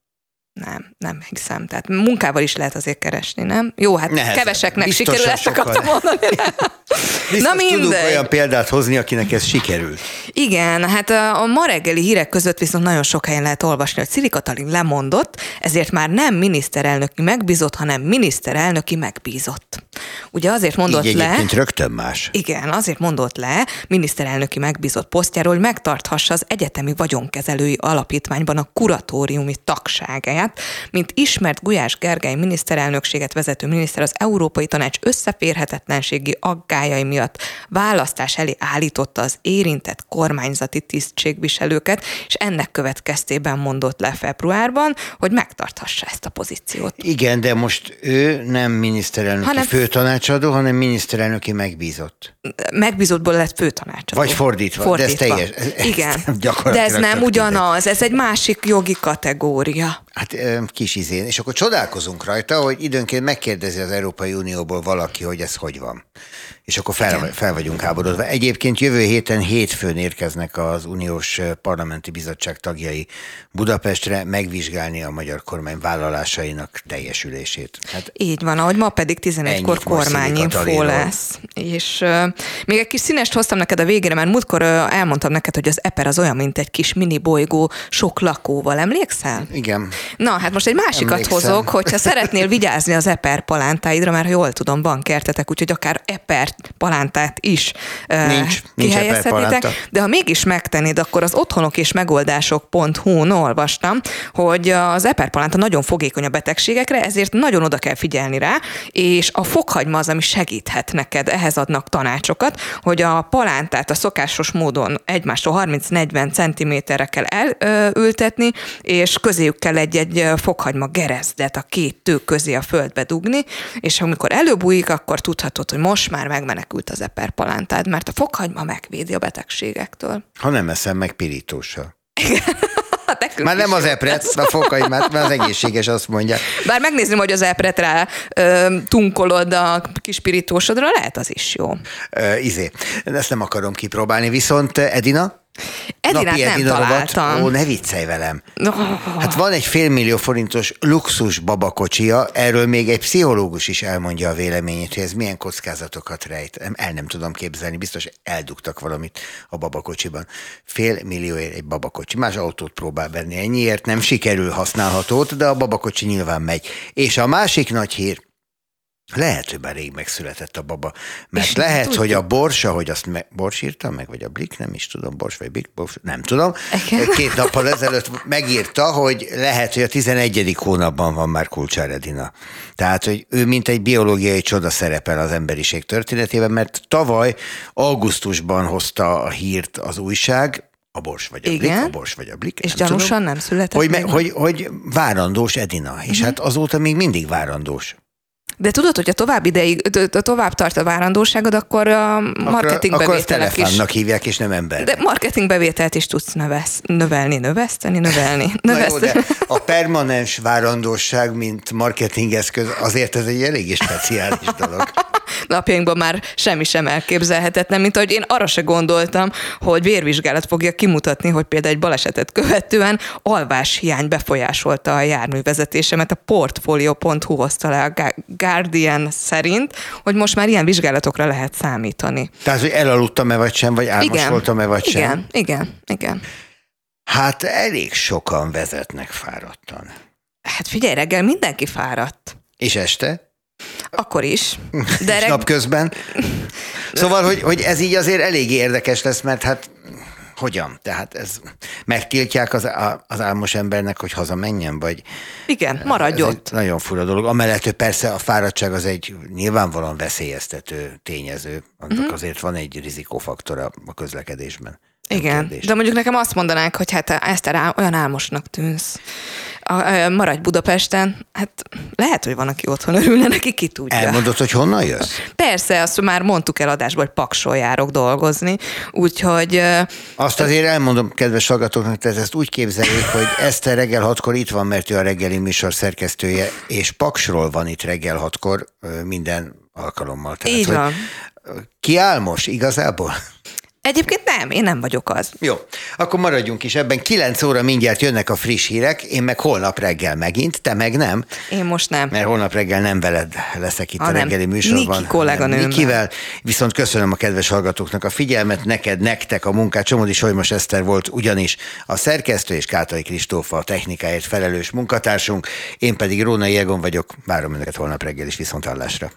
Nem, nem hiszem. Tehát munkával is lehet azért keresni, nem? Jó, hát Nehezen. keveseknek Biztosan sikerül ezt akartam mondani. Na mindegy. tudunk olyan példát hozni, akinek ez sikerült. Igen, hát a ma reggeli hírek között viszont nagyon sok helyen lehet olvasni, hogy Szili Katalin lemondott, ezért már nem miniszterelnöki megbízott, hanem miniszterelnöki megbízott. Ugye azért mondott Így le... rögtön más. Igen, azért mondott le miniszterelnöki megbízott posztjáról, hogy megtarthassa az egyetemi vagyonkezelői alapítványban a kuratóriumi tagságát, mint ismert Gulyás Gergely miniszterelnökséget vezető miniszter az Európai Tanács összeférhetetlenségi aggájai miatt választás elé állította az érintett kormányzati tisztségviselőket, és ennek következtében mondott le februárban, hogy megtarthassa ezt a pozíciót. Igen, de most ő nem miniszterelnöki hanem főtanácsadó, hanem miniszterelnöki megbízott. Megbízottból lett főtanácsadó. Vagy fordítva, fordítva. de ez teljes. Ez, Igen, de ez nem ugyanaz, ez egy másik jogi kategória. Hát kis izén, és akkor csodálkozunk rajta, hogy időnként megkérdezi az Európai Unióból valaki, hogy ez hogy van és akkor fel, fel vagyunk háborodva. Egyébként jövő héten hétfőn érkeznek az Uniós Parlamenti Bizottság tagjai Budapestre megvizsgálni a magyar kormány vállalásainak teljesülését. Hát Így van, ahogy ma pedig 11-kor kormányinfó lesz. És uh, még egy kis színest hoztam neked a végére, mert múltkor uh, elmondtam neked, hogy az Eper az olyan, mint egy kis mini bolygó sok lakóval. Emlékszel? Igen. Na, hát most egy másikat Emlékszem. hozok, hogyha szeretnél vigyázni az Eper palántáidra, mert jól tudom, van kertetek, úgyhogy akár Eper palántát is nincs, kihelyezhetitek, de ha mégis megtennéd, akkor az otthonok és megoldások.hu-n olvastam, hogy az eperpalánta nagyon fogékony a betegségekre, ezért nagyon oda kell figyelni rá, és a fokhagyma az, ami segíthet neked, ehhez adnak tanácsokat, hogy a palántát a szokásos módon egymástól 30-40 centiméterre kell elültetni, és közéjük kell egy-egy fokhagyma gerezdet a két tő közé a földbe dugni, és amikor előbújik, akkor tudhatod, hogy most már meg megmenekült az eperpalántád, mert a fokhagyma megvédi a betegségektől. Ha nem eszem meg pirítóssal. Már nem az epret, a fokhagymát, mert az egészséges, azt mondják. Bár megnézni, hogy az epret rá ö, tunkolod a kis pirítósodra, lehet az is jó. Ö, izé, ezt nem akarom kipróbálni, viszont Edina? Edinát nem találtam. Ó, ne viccelj velem. Oh. Hát van egy félmillió forintos luxus babakocsia, erről még egy pszichológus is elmondja a véleményét, hogy ez milyen kockázatokat rejt. El nem tudom képzelni, biztos eldugtak valamit a babakocsiban. Fél millióért egy babakocsi. Más autót próbál venni ennyiért, nem sikerül használhatót, de a babakocsi nyilván megy. És a másik nagy hír, lehet, hogy már rég megszületett a baba. Mert és lehet, tudjuk. hogy a Bors, ahogy azt me- Bors írta meg, vagy a Blik, nem is tudom, Bors vagy Blik, Bors, nem tudom. Igen. Két nappal ezelőtt megírta, hogy lehet, hogy a 11. hónapban van már Kulcsár Edina. Tehát, hogy ő mint egy biológiai csoda szerepel az emberiség történetében, mert tavaly augusztusban hozta a hírt az újság, a Bors vagy a Igen. Blik, a Bors vagy a Blik. És nem gyanúsan tudom, nem született hogy, meg, hogy, hogy várandós Edina, és uh-huh. hát azóta még mindig várandós. De tudod, hogy a tovább ideig, tovább tart a várandóságod, akkor a marketing akkor, bevételek akkor is. hívják, és nem ember. De marketing bevételt is tudsz növesz, növelni, növeszteni, növelni. Na jó, de a permanens várandóság, mint marketingeszköz, azért ez egy eléggé speciális dolog. Napjainkban már semmi sem elképzelhetetlen, mint ahogy én arra se gondoltam, hogy vérvizsgálat fogja kimutatni, hogy például egy balesetet követően alváshiány befolyásolta a járművezetésemet. A portfolio.hu hozta le a Guardian szerint, hogy most már ilyen vizsgálatokra lehet számítani. Tehát, hogy elaludtam-e vagy sem, vagy álmos igen, voltam-e vagy igen, sem? Igen, igen, Hát elég sokan vezetnek fáradtan. Hát figyelj, reggel mindenki fáradt. És este? Akkor is. De reg... napközben? Szóval, hogy, hogy ez így azért elég érdekes lesz, mert hát hogyan? Tehát ez megtiltják az, az álmos embernek, hogy hazamenjen, vagy... Igen, maradj ott. Nagyon fura dolog. Amellett, hogy persze a fáradtság az egy nyilvánvalóan veszélyeztető tényező, annak uh-huh. azért van egy rizikófaktora a közlekedésben. Igen, kérdés. de mondjuk nekem azt mondanák, hogy hát ezt olyan álmosnak tűnsz. A, maradj Budapesten, hát lehet, hogy van, aki otthon örülne neki, ki tudja. Elmondod, hogy honnan jössz? Persze, azt már mondtuk el adásban, hogy paksol járok dolgozni, úgyhogy... Azt azért elmondom, kedves hallgatóknak, tehát ezt úgy képzeljék, hogy Eszter reggel hatkor itt van, mert ő a reggeli műsor szerkesztője, és paksról van itt reggel hatkor minden alkalommal. Tehát, Így van. Ki álmos igazából? Egyébként nem, én nem vagyok az. Jó, akkor maradjunk is ebben. Kilenc óra mindjárt jönnek a friss hírek, én meg holnap reggel megint, te meg nem. Én most nem. Mert holnap reggel nem veled leszek itt Ha a nem, reggeli műsorban. Niki kolléganőmmel. Nikivel. Viszont köszönöm a kedves hallgatóknak a figyelmet, neked, nektek a munkát. Csomódi Solymos Eszter volt ugyanis a szerkesztő, és Kátai Kristófa a technikáért felelős munkatársunk. Én pedig Rónai Egon vagyok. Várom önöket holnap reggel is viszont hallásra.